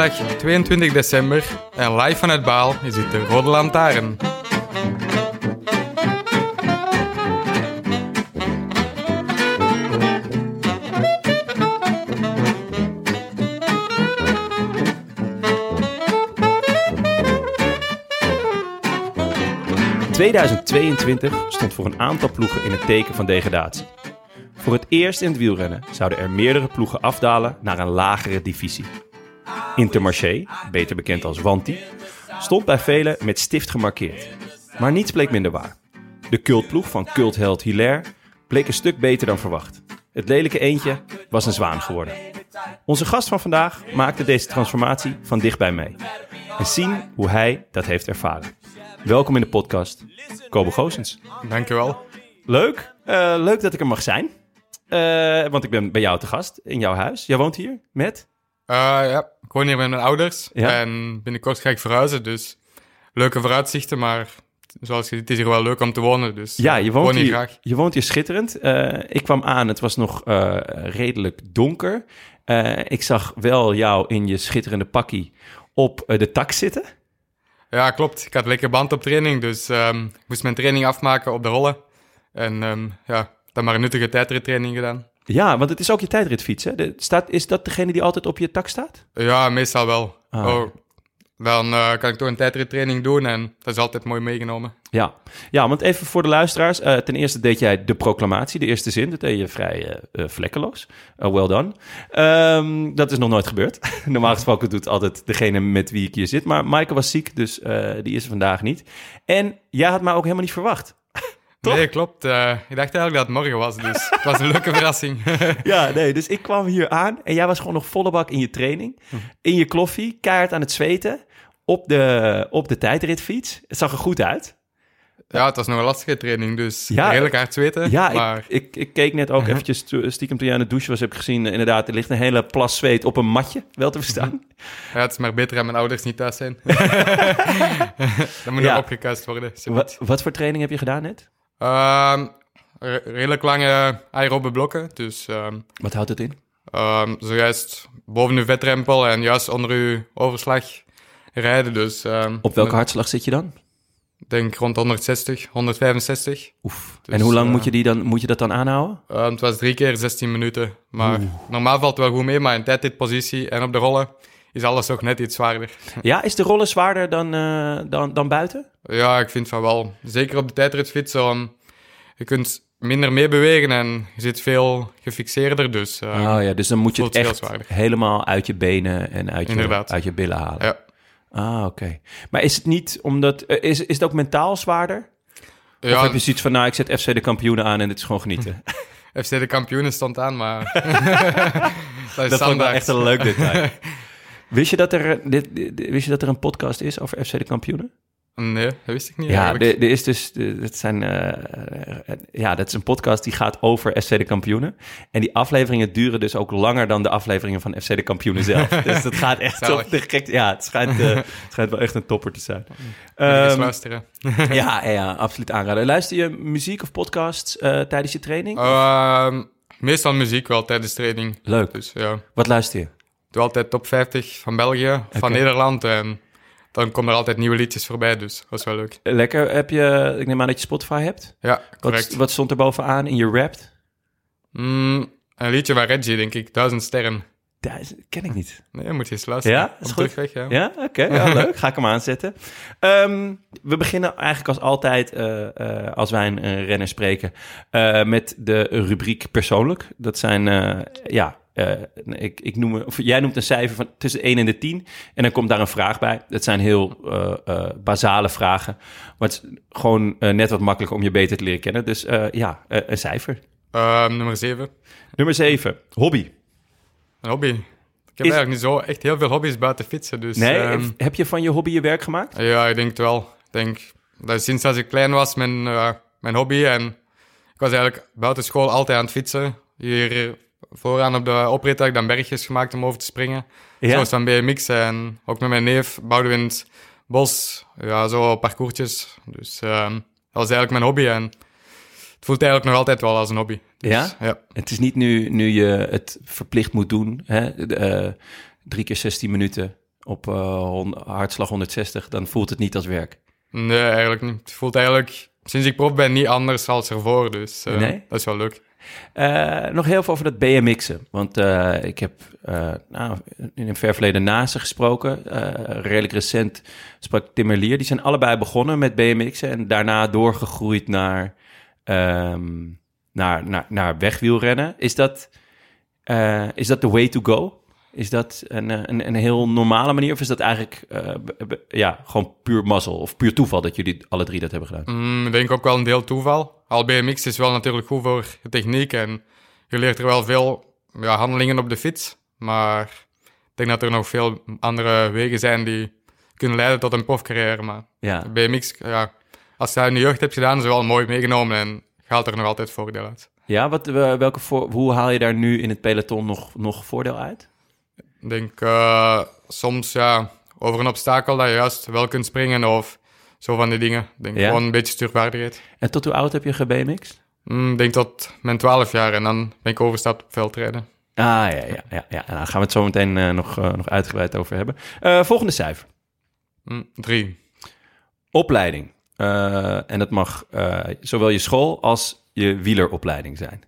Het is donderdag 22 december en live vanuit Baal is het de Rode Lantaarn. In 2022 stond voor een aantal ploegen in het teken van degradatie. Voor het eerst in het wielrennen zouden er meerdere ploegen afdalen naar een lagere divisie. Intermarché, beter bekend als Wanti, stond bij velen met stift gemarkeerd. Maar niets bleek minder waar. De cultploeg van cultheld Hilaire bleek een stuk beter dan verwacht. Het lelijke eendje was een zwaan geworden. Onze gast van vandaag maakte deze transformatie van dichtbij mee. En zien hoe hij dat heeft ervaren. Welkom in de podcast, Kobe Goosens. Dankjewel. Leuk, eh, leuk dat ik er mag zijn. Eh, want ik ben bij jou te gast in jouw huis. Jij woont hier met? Eh, ja, ik woon hier met mijn ouders Ja. en binnenkort ga ik verhuizen, dus leuke vooruitzichten, maar zoals je ziet, het is hier wel leuk om te wonen, dus Ja, je woont, woon hier graag. je woont hier schitterend. Eh, ik kwam aan, het was nog eh, redelijk donker. Ik zag wel jou in je schitterende pakkie op de tak zitten. Ja, klopt. Ik had lekker band op training, dus ehm, ik moest mijn training afmaken op de rollen. En ehm, ja, dan maar een nuttige tijdrittraining gedaan. Ja, want het is ook je tijdritfiets. Hè? De, staat, is dat degene die altijd op je tak staat? Ja, meestal wel. Ah. Oh, dan eh, kan ik toch een tijdrittraining doen en dat is altijd mooi meegenomen. Ja. ja, want even voor de luisteraars. eh, ten eerste deed jij de proclamatie, de eerste zin. Dat deed je vrij eh, vlekkeloos. Eh, well done. Ehm, dat is nog nooit gebeurd. Normaal gesproken doet altijd degene met wie ik hier zit. Maar Maaike was ziek, dus die is er vandaag niet. En jij had mij ook helemaal niet verwacht. Toch? Nee, klopt. Eh, ik dacht eigenlijk dat het morgen was, dus het was een leuke verrassing. Ja, nee, dus ik kwam hier aan en jij was gewoon nog volle bak in je training. In je kloffie, keihard aan het zweten. Op de, op de tijdritfiets. Het zag er goed uit. ja, het was nog een lastige training, dus Ja, redelijk hard zweten. Ja, maar ik, ik, ik keek net ook eventjes to- stiekem toen jij aan de douche was, heb ik gezien, eh, inderdaad, er ligt een hele plas zweet op een matje, wel te verstaan. ja, het is maar beter dat mijn ouders niet thuis zijn. dat moet Ja. nog opgekuist worden. Wat, wat voor training heb je gedaan net? Ehm, re- redelijk lange aerobe blokken, dus ehm, Wat houdt het in? ehm, zojuist boven uw vetrempel en juist onder uw overslag rijden. Dus Op welke hartslag zit je dan? Ik denk rond 160, 165. Oef. Dus, en hoe lang eh, moet, je die dan, moet je dat dan aanhouden? Ehm, het was drie keer 16 minuten. Maar normaal valt het wel goed mee, maar in tijdritpositie en op de rollen is alles toch net iets zwaarder. Ja, is de rollen zwaarder dan, eh, dan, dan buiten? Ja, ik vind van wel. Zeker op de tijdritfiets. ehm, je kunt minder meebewegen en je zit veel gefixeerder. Dus ehm, oh ja, dus dan moet je het echt helemaal uit je benen en uit je, uit je billen halen. ja. Ah, oké. Maar is het niet omdat... eh, is, is het ook mentaal zwaarder? of Ja, heb je zoiets van, nou, ik zet FC de kampioenen aan en het is gewoon genieten? FC de kampioenen stond aan, maar... dat is dat vond ik wel echt een leuk detail. Wist, je dat er, dit, dit- wist je dat er een podcast is over FC de kampioenen? Nee, dat wist ik niet Ja, er is dus, dat zijn, eh, eh, ja, dat is een podcast die gaat over FC de kampioenen. En die afleveringen duren dus ook langer dan de afleveringen van FC de kampioenen zelf. dus dat gaat echt op de gek. Ja, het schijnt, eh, het schijnt wel echt een topper te zijn. Ehm, luisteren. ja, ja, absoluut aanraden. Luister je muziek of podcasts tijdens je training? Ehm, meestal muziek wel tijdens training. Leuk. Dus ja, Wat luister je? Doe altijd top 50 van België, van. Nederland. En dan komen er altijd nieuwe liedjes voorbij, dus dat is wel leuk. Lekker. Heb je, ik neem aan dat je Spotify hebt. Ja, Wat, correct. wat stond er bovenaan in je rap? Mm, een liedje van Reggie, denk ik. Duizend sterren. Duizend, ken ik niet. Nee, moet je eens luisteren. Ja, is goed. terugweg, ja. Ja, oké, ja, leuk. Ga ik hem aanzetten. Ehm, we beginnen eigenlijk als altijd, eh, eh, als wij een, een renner spreken, eh, met de rubriek persoonlijk. Dat zijn, ja, eh, ik, ik noem, of jij noemt een cijfer van tussen 1 en de 10. En dan komt daar een vraag bij. Dat zijn heel eh, eh, basale vragen. Maar het is gewoon net wat makkelijker om je beter te leren kennen. Dus ja, een cijfer. Ehm, nummer 7. Nummer 7, hobby. Een hobby. Ik heb Is- eigenlijk niet zo echt heel veel hobby's buiten fietsen. Dus, Nee, ehm, heb je van je hobby je werk gemaakt? ja, ik denk het wel. Ik denk dat sinds dat ik klein was mijn, mijn hobby. En ik was eigenlijk buiten school altijd aan het fietsen. Hier vooraan op de oprit had ik dan bergjes gemaakt om over te springen. Ja? Zoals van BMX. En ook met mijn neef bouwden we in het bos ja, zo parcoursjes. Dus ehm, dat was eigenlijk mijn hobby. En het voelt eigenlijk nog altijd wel als een hobby. Dus, Ja? Ja. Het is niet nu, nu je het verplicht moet doen, hè? de, eh, drie keer 16 minuten op eh, hartslag 160, dan voelt het niet als werk. Nee, eigenlijk niet. Het voelt eigenlijk, sinds ik prof ben, niet anders als ervoor. Dus eh, Nee? dat is wel leuk. Eh, nog heel veel over dat BMX'en. Want eh, ik heb eh, nou, in een ver verleden naast ze gesproken. Redelijk recent sprak Tim Merlier. Die zijn allebei begonnen met BMX'en en daarna doorgegroeid naar, ehm, naar, naar, naar wegwielrennen. Is dat, is dat the way to go? Is dat een, eh, een, een heel normale manier? Of is dat eigenlijk eh, ja, gewoon puur mazzel of puur toeval dat jullie alle drie dat hebben gedaan? Mm, ik denk ook wel een deel toeval. Al BMX is wel natuurlijk goed voor de techniek en je leert er wel veel ja, handelingen op de fiets. Maar ik denk dat er nog veel andere wegen zijn die kunnen leiden tot een profcarrière. Maar Ja, BMX, ja, als je dat in de jeugd hebt gedaan, is het wel mooi meegenomen en haalt er nog altijd voordeel uit. ja wat, eh, welke voor, hoe haal je daar nu in het peloton nog, nog voordeel uit? Ik denk eh, soms ja, over een obstakel dat je juist wel kunt springen of zo van die dingen. Ik denk Ja? gewoon een beetje stuurvaardigheid. En tot hoe oud heb je gebmx'd? Mm, Ik denk tot mijn 12 jaar en dan ben ik overgestapt op veldrijden. Ah, ja, ja, ja. ja. Nou, daar gaan we het zo meteen eh, nog, eh, nog uitgebreid over hebben. Volgende cijfer. Mm, drie. Opleiding. En dat mag zowel je school als je wieleropleiding zijn.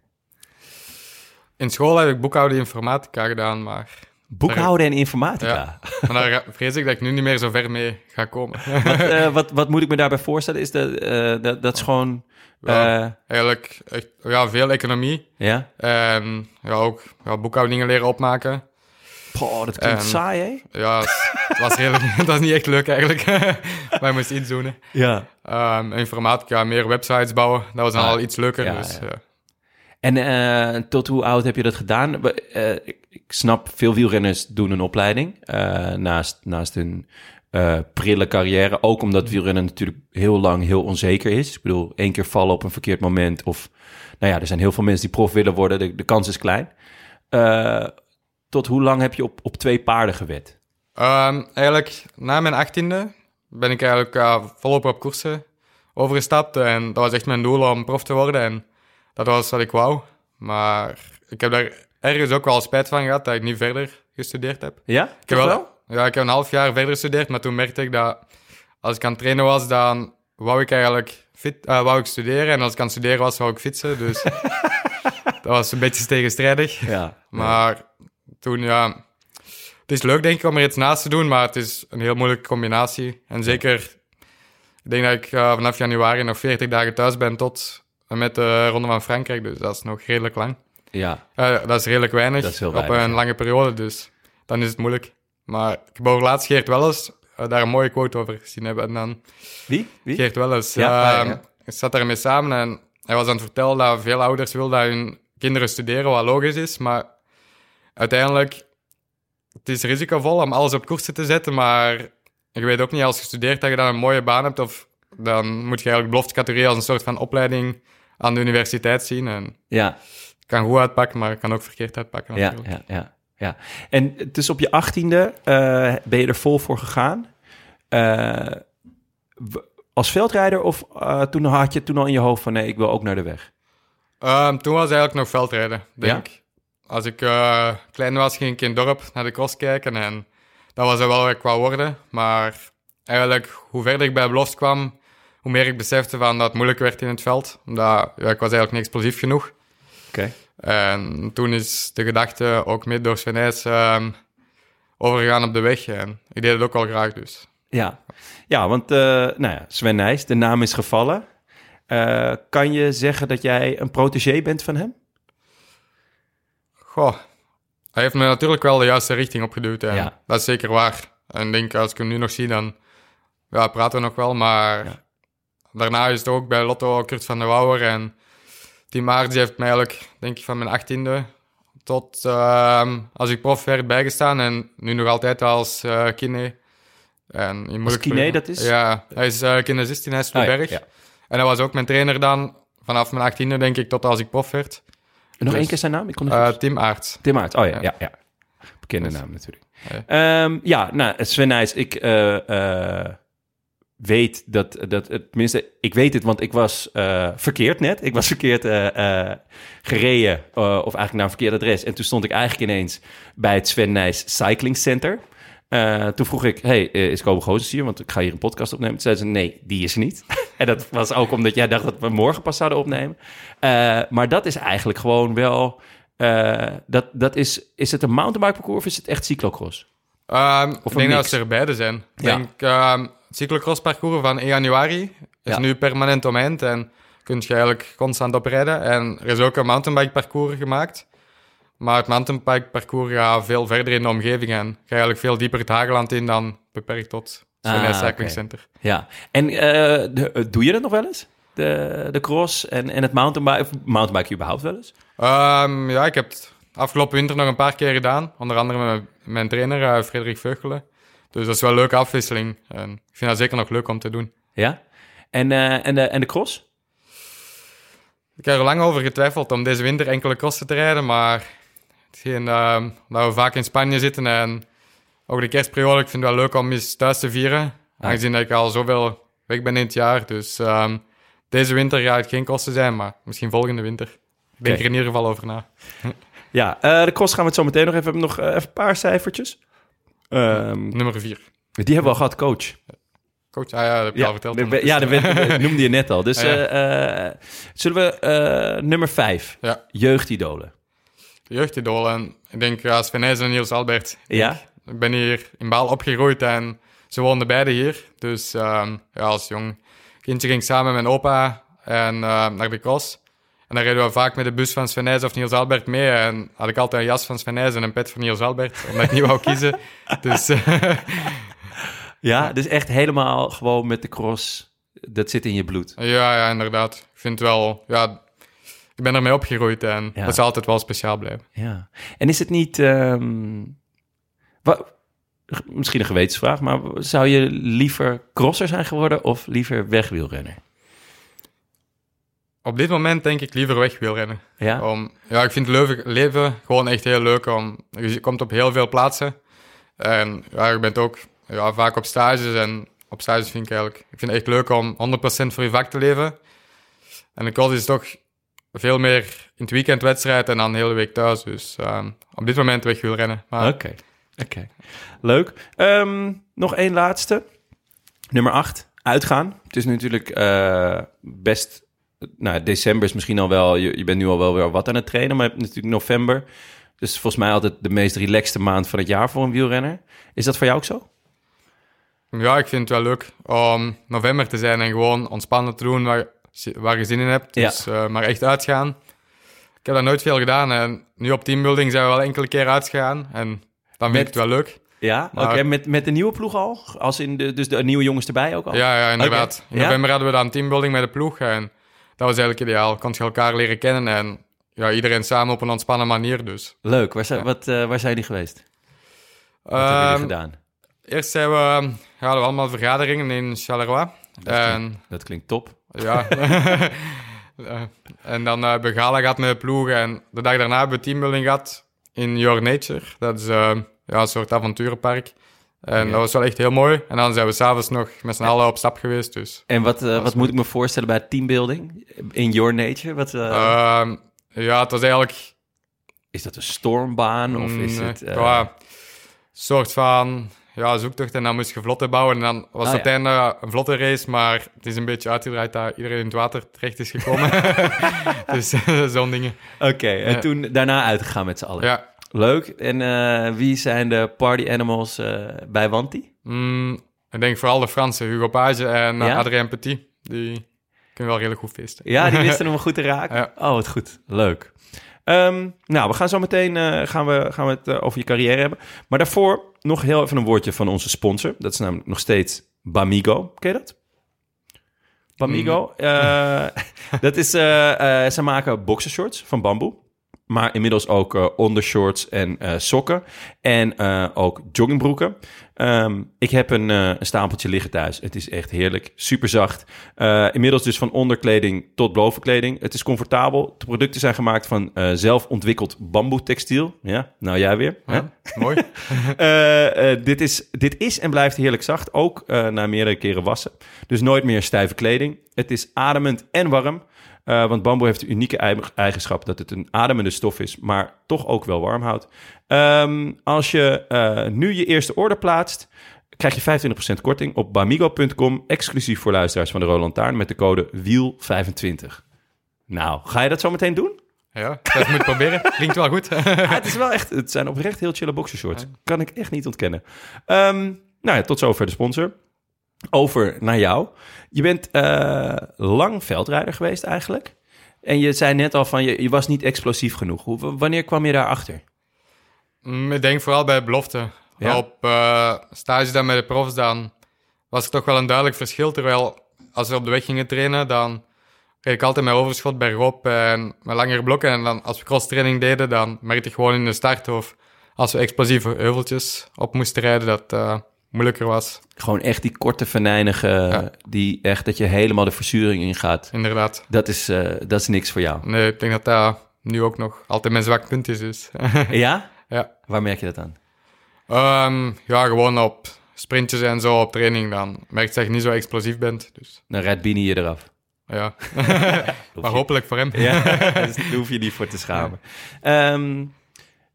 In school heb ik boekhouden informatica gedaan, maar, Boekhouden en informatica. Ja. maar daar vrees ik dat ik nu niet meer zo ver mee ga komen. Wat, eh, wat, wat moet ik me daarbij voorstellen? Is dat, eh, dat, dat is gewoon... Ja. eh, Eigenlijk echt, ja, veel economie ja? en ja, ook ja, boekhoudingen leren opmaken. Poh, dat klinkt En- saai, hè? Ja, het was redelijk, dat was niet echt leuk eigenlijk, maar je moest hè. Ja. Ehm, informatica, meer websites bouwen, dat was dan Ah, al iets leuker. ja, dus, ja. En tot hoe oud heb je dat gedaan? Ik, snap, veel wielrenners doen een opleiding eh, naast, naast hun eh, prille carrière. Ook omdat wielrennen natuurlijk heel lang heel onzeker is. Ik bedoel, één keer vallen op een verkeerd moment. Of, nou ja, er zijn heel veel mensen die prof willen worden. De, de kans is klein. Eh, tot hoe lang heb je op, op twee paarden gewed? Ehm, eigenlijk, na mijn achttiende ben ik eigenlijk eh, volop op koersen overgestapt. En dat was echt mijn doel om prof te worden. En dat was wat ik wou. Maar ik heb daar ergens ook wel spijt van gehad dat ik niet verder gestudeerd heb. Ja? Ik heb wel, ja, ik heb een half jaar verder gestudeerd, maar toen merkte ik dat als ik aan het trainen was, dan wou ik eigenlijk fit, eh, wou ik studeren. En als ik aan het studeren was, wou ik fietsen. Dus dat was een beetje tegenstrijdig. Ja. Maar toen, ja... Het is leuk, denk ik, om er iets naast te doen, maar het is een heel moeilijke combinatie. En zeker, ik denk dat ik eh, vanaf januari nog 40 dagen thuis ben tot en met de Ronde van Frankrijk. Dus dat is nog redelijk lang. Ja. Eh, dat is redelijk weinig Dat is heel op een ja. lange periode, dus dan is het moeilijk. Maar ik heb over laatst Geert Welles eh, daar een mooie quote over gezien hebben. En dan Wie? Wie? Geert Welles, Ja, eh, ja, ik zat daarmee samen en hij was aan het vertellen dat veel ouders willen dat hun kinderen studeren, wat logisch is. Maar uiteindelijk, het is risicovol om alles op koersen te zetten, maar ik weet ook niet, als je studeert, dat je dan een mooie baan hebt, of dan moet je eigenlijk beloftecategorie als een soort van opleiding aan de universiteit zien. En Ja. Het kan goed uitpakken, maar het kan ook verkeerd uitpakken Ja, natuurlijk. ja, ja, ja. En dus op je achttiende eh ben je er vol voor gegaan. Eh, als veldrijder of eh, toen had je toen al in je hoofd van nee, ik wil ook naar de weg? Ehm, toen was eigenlijk nog veldrijden, denk Ja? ik. Als ik klein was, ging ik in het dorp naar de cross kijken en dat was er wel ik wou worden. Maar eigenlijk, hoe verder ik bij belofte kwam, hoe meer ik besefte van dat het moeilijk werd in het veld. Omdat ja, ik was eigenlijk niet explosief genoeg. Oké. En toen is de gedachte ook mee door Sven Nys, ehm, overgegaan op de weg. En ik deed het ook wel graag dus. Ja, ja want uh, nou ja, Sven Nijs, de naam is gevallen. Uh, kan je zeggen dat jij een protégé bent van hem? Goh, hij heeft me natuurlijk wel de juiste richting opgeduwd. En ja. Dat is zeker waar. En ik denk, als ik hem nu nog zie, dan ja, praten we nog wel. Maar ja. daarna is het ook bij Lotto Kurt van der Wouwer. En Tim heeft mij eigenlijk, denk ik, van mijn achttiende tot uh, als ik prof werd bijgestaan. En nu nog altijd als uh, kine. En in als kine, dat is? Ja, hij is uh, kinesist in Hesselberg. Ah, ja. En hij was ook mijn trainer dan, vanaf mijn achttiende, denk ik, tot als ik prof werd. En nog één keer zijn naam? Ik kon uh, Tim Aerts. Tim Aerts, oh ja, ja, ja. Bekende naam natuurlijk. Ja, um, ja nou, Sven Nijs, ik uh, weet dat, dat, tenminste, ik weet het, want ik was uh, verkeerd net. Ik was verkeerd gereden, of eigenlijk naar een verkeerd adres. En toen stond ik eigenlijk ineens bij het Sven Nijs Cycling Center. Toen vroeg ik, hey, is Kobe Gozes hier? Want ik ga hier een podcast opnemen. Toen zei ze, nee, die is er niet. en dat was ook omdat jij dacht dat we morgen pas zouden opnemen. Maar dat is eigenlijk gewoon wel... Dat, dat is, is het een mountainbike parcours of is het echt cyclocross? Um, of ik denk dat ze er beide zijn. Ik ja. denk, um, cyclocross parcours van 1 januari is ja. nu permanent omheind en kun je eigenlijk constant oprijden. En er is ook een mountainbike parcours gemaakt. Maar het mountainbike parcours gaat veel verder in de omgeving en ga eigenlijk veel dieper het Hageland in dan beperkt tot het ah, Cycling okay. Center. Ja, en uh, de, doe je dat nog wel eens? De, de cross en, en het mountainbike, mountainbike überhaupt wel eens? Um, ja, ik heb het afgelopen winter nog een paar keer gedaan. Onder andere met mijn trainer, uh, Frederik Veugelen. Dus dat is wel een leuke afwisseling. En ik vind dat zeker nog leuk om te doen. Ja? En, uh, en, de, en de cross? Ik heb er lang over getwijfeld om deze winter enkele crossen te rijden, maar Hetgeen uh, dat we vaak in Spanje zitten en ook de kerstperiode, ik vind het wel leuk om eens thuis te vieren. Aangezien dat ik al zoveel weg ben in het jaar. Dus um, deze winter gaat het geen kosten zijn, maar misschien volgende winter. Ik denk er in ieder geval over na. ja, uh, de kosten gaan we het zo meteen nog even. Nog uh, even een paar cijfertjes. Um, Nummer vier. Die hebben we al gehad, coach. Coach, ah ja, dat heb je ja, al verteld. De, ja, dat noemde je net al. Dus ja. uh, zullen we nummer vijf, ja. jeugdidolen jeugdidool. En ik denk, ja, Sven en Niels Albert. Ja? Ik ben hier in Baal opgegroeid en ze woonden beide hier. Dus um, ja, als jong kindje ging ik samen met mijn opa en, uh, naar de cross. En dan reden we vaak met de bus van Sven of Niels Albert mee. En had ik altijd een jas van Sven en een pet van Niels Albert, omdat ik niet wou kiezen. dus... ja, dus echt helemaal gewoon met de cross. Dat zit in je bloed. Ja, ja, inderdaad. Ik vind wel... Ja, ik ben ermee opgegroeid en ja. dat zal altijd wel speciaal blijven. Ja. En is het niet... Um, wat, misschien een gewetensvraag, maar zou je liever crosser zijn geworden of liever wegwielrenner? Op dit moment denk ik liever wegwielrennen. Ja? Om, ja, ik vind het leven, leven gewoon echt heel leuk. Om, je komt op heel veel plaatsen. En ja, je bent ook ja, vaak op stages. En op stages vind ik eigenlijk... Ik vind het echt leuk om 100% voor je vak te leven. En de cross is toch veel meer in het weekend wedstrijd en dan de hele week thuis. Dus uh, op dit moment weg wil rennen. Oké, oké. Okay. Leuk. Um, nog één laatste. Nummer 8, uitgaan. Het is natuurlijk uh, best... Nou, december is misschien al wel... Je, je bent nu al wel weer wat aan het trainen, maar je hebt natuurlijk november. Dus volgens mij altijd de meest relaxte maand van het jaar voor een wielrenner. Is dat voor jou ook zo? Ja, ik vind het wel leuk om november te zijn en gewoon ontspannen te doen. Maar waar je zin in hebt. Dus uh, maar echt uitgaan. Ik heb dat nooit veel gedaan. En nu op teambuilding zijn we wel enkele keer uitgegaan. En dan vind ik het wel leuk. Ja, oké. Met, met de nieuwe ploeg al? Als in de, dus de nieuwe jongens erbij ook al? Ja, ja inderdaad. Okay. In november hadden we dan teambuilding met de ploeg. En dat was eigenlijk ideaal. Kon je elkaar leren kennen en ja, iedereen samen op een ontspannen manier dus. Leuk. Waar, zijn, wat, uh, waar zijn die geweest? Wat um, hebben jullie gedaan? Eerst zijn we, ja, we hadden allemaal vergaderingen in Charleroi. Dat, en, klinkt, dat klinkt top. Ja. en dan hebben uh, we gala gehad met de ploegen. En de dag daarna hebben we teambuilding gehad in Your Nature. Dat is uh, ja, een soort avonturenpark. En dat was wel echt heel mooi. En dan zijn we s'avonds nog met z'n allen op stap geweest. Dus. En wat, uh, wat moet ik me voorstellen bij teambuilding? In Your Nature? Wat, uh... ja, het was eigenlijk... Is dat een stormbaan? Of is mm, het... Uh... soort van ja, zoektocht en dan moest je vlotten bouwen. En dan was Ah, het ja. einde een vlotte race, maar het is een beetje uitgedraaid dat iedereen in het water terecht is gekomen. dus zo'n dingen. Oké, en Ja. toen daarna uitgegaan met z'n allen. Ja. Leuk. En eh, wie zijn de party animals eh, bij Wanti? Mm, ik denk vooral de Fransen, Hugo Page en eh, Ja? Adrien Petit. Die kunnen wel redelijk goed feesten. Ja, die wisten hem goed te raken. Ja. Oh, wat goed. Leuk. Ehm, nou, we gaan zo meteen gaan we, gaan we het over je carrière hebben. Maar daarvoor nog heel even een woordje van onze sponsor. Dat is namelijk nog steeds Bamigo. Ken je dat? Bamigo. Eh, dat is, ze maken boxershorts van bamboe. Maar inmiddels ook eh, ondershorts en eh, sokken. En eh, ook joggingbroeken. Ehm, ik heb een, een stapeltje liggen thuis. Het is echt heerlijk. Super zacht. Inmiddels dus van onderkleding tot bovenkleding. Het is comfortabel. De producten zijn gemaakt van eh zelf ontwikkeld bamboe textiel. Ja, nou jij weer. hè? Ja, mooi. Dit, is, dit is en blijft heerlijk zacht, ook na meerdere keren wassen. Dus nooit meer stijve kleding. Het is ademend en warm, eh, want bamboe heeft de unieke ei- eigenschap dat het een ademende stof is, maar toch ook wel warm houdt. Ehm, als je eh, nu je eerste order plaatst, krijg je 25% korting op bamigo.com, exclusief voor luisteraars van de Roland Taarn, met de code WIEL25. Nou, ga je dat zo meteen doen? Ja, dat moet ik proberen. Klinkt wel goed. Ja, het is wel echt, het zijn oprecht heel chille boxershorts. Kan ik echt niet ontkennen. Ehm, nou ja, tot zover de sponsor. Over naar jou. Je bent eh, lang veldrijder geweest eigenlijk. En je zei net al van, je, je was niet explosief genoeg. Hoe, wanneer kwam je daarachter? Mm, ik denk vooral bij belofte. Ja? Op eh stage dan met de profs, dan was er toch wel een duidelijk verschil. Terwijl als we op de weg gingen trainen, dan reed ik altijd met overschot bergop en met langere blokken. En dan als we crosstraining deden, dan merkte ik gewoon in de start of als we explosieve heuveltjes op moesten rijden, dat eh, moeilijker was. Gewoon echt die korte venijnige, Ja. die echt dat je helemaal de verzuring ingaat. Inderdaad. Dat is, eh, dat is niks voor jou. Nee, ik denk dat dat nu ook nog altijd mijn zwak punt is. Dus. Ja? ja. Waar merk je dat aan? Ehm, ja, gewoon op sprintjes en zo op training, dan merk je dat je niet zo explosief bent. Dus Dan rijdt Bini je eraf. ja. Maar hopelijk voor hem. Ja, dus daar hoef je niet voor te schamen. Ehm,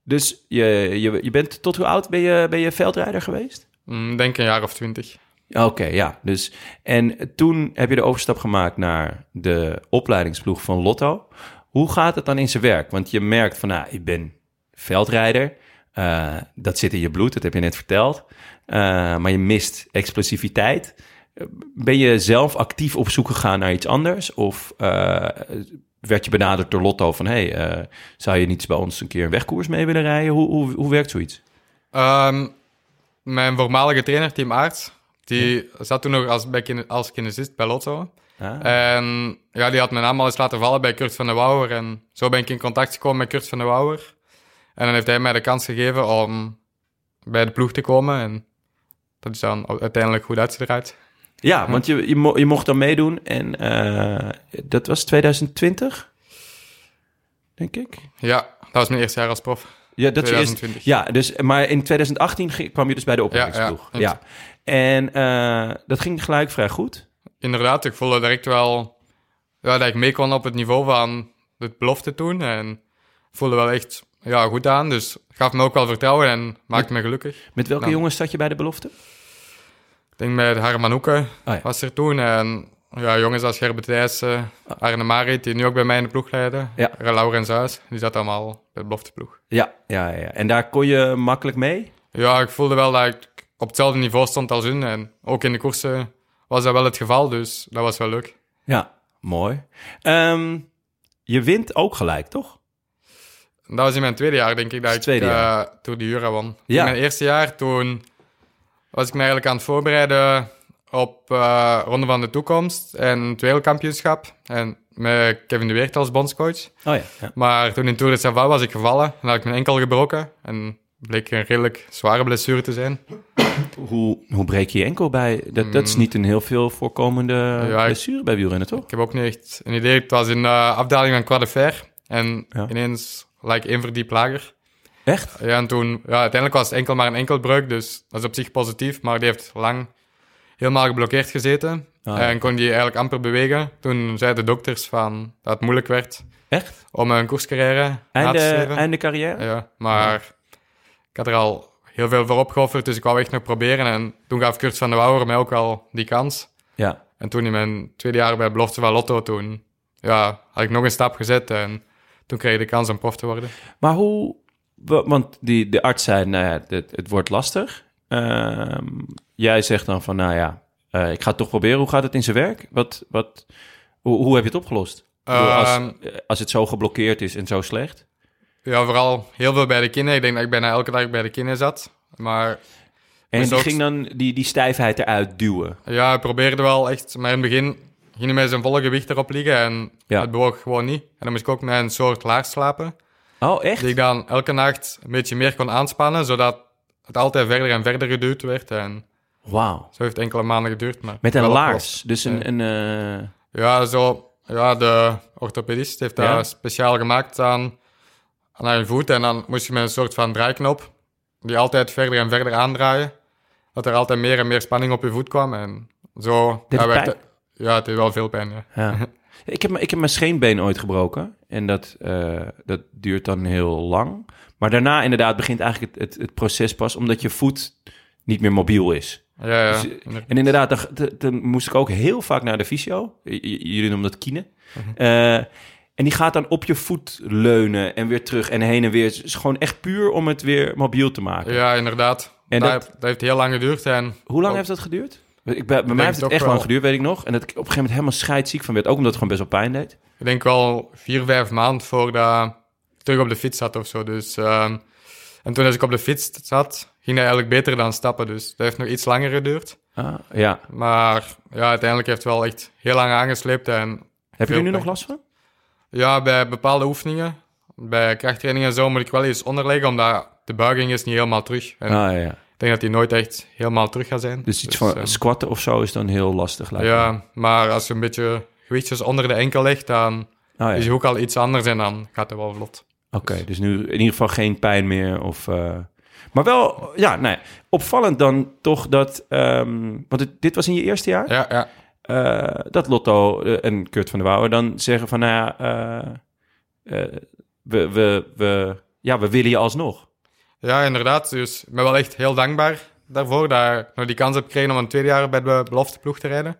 dus je, je, je bent tot hoe oud ben je, ben je veldrijder geweest? Mm, denk een jaar of twintig. Oké, ja. Dus, en toen heb je de overstap gemaakt naar de opleidingsploeg van Lotto. Hoe gaat het dan in zijn werk? Want je merkt van, nou, ik ben veldrijder. Eh, dat zit in je bloed, dat heb je net verteld. Eh, maar je mist explosiviteit. Ben je zelf actief op zoek gegaan naar iets anders? Of eh, werd je benaderd door Lotto van... hey, zou je niet bij ons een keer een wegkoers mee willen rijden? Hoe, hoe, hoe werkt zoiets? Ehm, mijn voormalige trainer, Team Aerts, die zat toen nog als, bij als kinesist bij Lotto. Ah, En ja, die had mijn naam al eens laten vallen bij Kurt van der Wouwer. En zo ben ik in contact gekomen met Kurt van der Wouwer. En dan heeft hij mij de kans gegeven om bij de ploeg te komen. En dat is dan uiteindelijk goed uitgedraaid. Ja, want je, je, mo- je mocht dan meedoen en eh, dat was 2020, denk ik. Ja, dat was mijn eerste jaar als prof. Ja, dat is eerst, 2020. ja, dus, maar in 2018 ging- kwam je dus bij de opleidingsploeg. Ja, ja, En eh, dat ging gelijk vrij goed. Inderdaad, ik voelde direct wel ja, dat ik mee kon op het niveau van het belofte toen. En voelde wel echt ja, goed aan. Dus gaf me ook wel vertrouwen en maakte me gelukkig. Met welke Nou. jongens zat je bij de belofte? Ik denk met Harman Hoeke Oh ja. was er toen. En ja, jongens als Gerben Thijssen, Arne Marit, die nu ook bij mij in de ploeg leiden. Ja. Laurens Huis, die zat allemaal bij de belofteploeg. Ja, ja, ja. En daar kon je makkelijk mee? Ja, ik voelde wel dat ik op hetzelfde niveau stond als hun. En ook in de koersen was dat wel het geval, dus dat was wel leuk. Ja, mooi. Ehm, je wint ook gelijk, toch? Dat was in mijn tweede jaar, denk ik, dat ik jaar. eh, de Jura won. Ja. In mijn eerste jaar, toen was ik me eigenlijk aan het voorbereiden op eh, Ronde van de Toekomst en het wereldkampioenschap. En met Kevin de Weert als bondscoach. Oh ja. ja. Maar toen in Tour de Savoie was ik gevallen en had ik mijn enkel gebroken. En bleek een redelijk zware blessure te zijn. Hoe, hoe breek je je enkel bij? Dat, dat is niet een heel veel voorkomende. Ja, ik- blessure bij wielrennen, toch? Ik heb ook niet echt een idee. Het was in de afdaling van Fer. En Ja. ineens lijkt één verdiep lager. Echt? Ja, en toen, ja, uiteindelijk was het enkel maar een enkelbreuk, dus dat is op zich positief. Maar die heeft lang helemaal geblokkeerd gezeten. Ah, ja. En kon die eigenlijk amper bewegen. Toen zeiden de dokters van dat het moeilijk werd Echt? om een koerscarrière te Einde, streven. einde carrière? Ja, maar ik had er al heel veel voor opgeofferd, dus ik wou echt nog proberen. En toen gaf Kurt van der Wouwer mij ook al die kans. Ja. En toen in mijn tweede jaar bij Belofte van Lotto, toen ja, had ik nog een stap gezet en toen kreeg ik de kans om prof te worden. Maar hoe... wa- Want die, de arts zei, nou ja, het, het wordt lastig. Ehm, jij zegt dan van, nou ja, eh, ik ga het toch proberen. Hoe gaat het in zijn werk? Wat, wat, hoe, hoe heb je het opgelost? Als, Ehm, als het zo geblokkeerd is en zo slecht. Ja, vooral heel veel bij de kinderen. Ik denk dat ik bijna elke dag bij de kinderen zat. Maar En die ook- ging dan die, die stijfheid eruit duwen. ja, ik probeerde wel echt. Maar in het begin ging hij met zijn volle gewicht erop liggen en Ja. het bewoog gewoon niet. En dan moest ik ook met een soort laars slapen. Oh, echt? Die ik dan elke nacht een beetje meer kon aanspannen, zodat het altijd verder en verder geduwd werd. En Wauw. zo heeft enkele maanden geduurd. Maar Met een laars. Dus een... een eh, Ja, zo. Ja, de orthopedist heeft dat Ja? speciaal gemaakt aan, aan haar voet. En dan moest je met een soort van draaiknop die altijd verder en verder aandraaien. Dat er altijd meer en meer spanning op je voet kwam. En zo... Ja, het werd ja, het deed wel veel pijn, ja. Ja. ik, heb, ik heb mijn scheenbeen ooit gebroken. En dat, eh, dat duurt dan heel lang. Maar daarna inderdaad begint eigenlijk het, het, het proces pas... omdat je voet niet meer mobiel is. Ja, ja. Dus, en inderdaad, dan, dan- dan moest ik ook heel vaak naar de fysio. J- Jullie noemen dat kine. Eh, en die gaat dan op je voet leunen en weer terug en heen en weer. Het is gewoon echt puur om het weer mobiel te maken. Ja, inderdaad. En dat, dat- dat heeft heel lang geduurd. En Hoe lang ook- heeft dat geduurd? Ik, bij bij mij heeft het echt wel. lang geduurd, weet ik nog. En dat ik op een gegeven moment helemaal scheidsziek van werd. Ook omdat het gewoon best wel pijn deed. Ik denk wel vier, vijf maanden voordat ik terug op de fiets zat of zo. Dus, ehm, en toen als ik op de fiets zat, ging dat eigenlijk beter dan stappen. Dus dat heeft nog iets langer geduurd. Ah, ja. Maar ja, uiteindelijk heeft het wel echt heel lang aangesleept. En Heb je er nu nog last van? ja, bij bepaalde oefeningen, bij krachttrainingen en zo, moet ik wel eens onderleggen, omdat de buiging is niet helemaal terug. En Ah, ja, ik denk dat die nooit echt helemaal terug gaat zijn. Dus iets van ehm, squatten of zo is dan heel lastig. lijkt me. ja, maar als je een beetje gewichtjes onder de enkel legt, dan Oh, ja. is je ook al iets anders en dan gaat het wel vlot. Oké, dus nu in ieder geval geen pijn meer. Of, eh, Maar wel, ja, ja, opvallend dan toch dat... ehm, want het- dit was in je eerste jaar? Ja, ja. eh, dat Lotto eh, en Kurt van der Wouwen dan zeggen van... Nou ja, we, we, we, ja, we willen je alsnog. Ja, inderdaad. Dus ik ben wel echt heel dankbaar daarvoor dat ik nog die kans heb gekregen om een tweede jaar bij de belofte ploeg te rijden.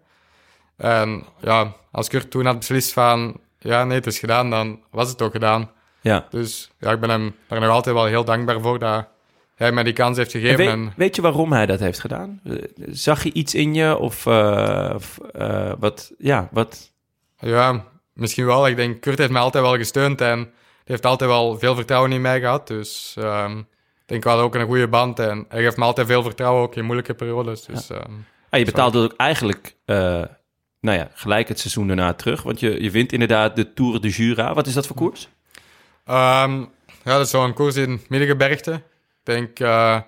En ja, als Kurt toen had beslist van ja, nee, het is gedaan, dan was het ook gedaan. Ja. Dus ja, ik ben hem daar nog altijd wel heel dankbaar voor dat hij mij die kans heeft En gegeven. weet, En, weet je waarom hij dat heeft gedaan? Eh, Zag je iets in je? Of uh, of, uh, wat, ja, wat... Ja, misschien wel. Ik denk, Kurt heeft mij altijd wel gesteund en hij heeft altijd wel veel vertrouwen in mij gehad. Dus um, ik denk, we hadden ook een goede band en hij geeft me altijd veel vertrouwen, ook in moeilijke periodes. Dus, ja. Um, ah, je betaalde ook eigenlijk, uh, nou ja, gelijk het seizoen daarna terug. Want je, je wint inderdaad de Tour de Jura. Wat is dat voor koers? Um, ja, dat is zo'n koers in Middengebergte. Ik denk, uh,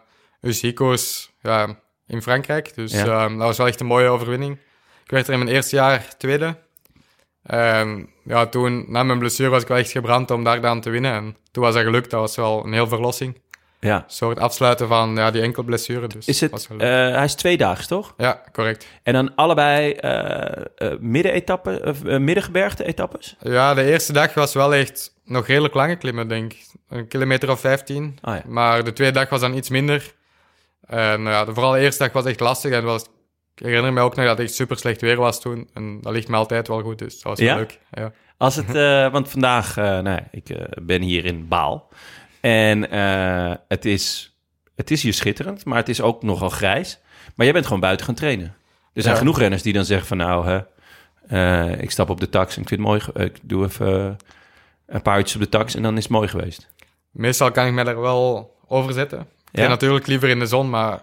UCI-koers ja, in Frankrijk. Dus ja. um, dat was wel echt een mooie overwinning. Ik werd er in mijn eerste jaar tweede. En ja, toen, na mijn blessure, was ik wel echt gebrand om daar dan te winnen. En toen was dat gelukt. Dat was wel een heel verlossing. Ja. Een soort afsluiten van ja, die enkel blessure. Dus is het, uh, hij is tweedaags, toch? Ja, correct. En dan allebei uh, middenetappen, uh, middengebergte etappes? Ja, de eerste dag was wel echt nog redelijk lange klimmen, denk ik. Een kilometer of 15. Oh, ja. Maar de tweede dag was dan iets minder. En ja, de, vooral de eerste dag was echt lastig. En was, ik herinner me ook nog dat het echt super slecht weer was toen. En dat ligt me altijd wel goed, dus dat was ja? leuk. Ja. Als het, uh, want vandaag, uh, nou, ik uh, ben hier in Baal. En uh, het, is, het is hier schitterend, maar het is ook nogal grijs. Maar jij bent gewoon buiten gaan trainen. Er zijn ja. genoeg renners die dan zeggen van nou, hè, uh, ik stap op de tax en ik vind het mooi. Ik doe even een paar uurtjes op de tax en dan is het mooi geweest. Meestal kan ik me daar wel over zetten. Ik ja? natuurlijk liever in de zon, maar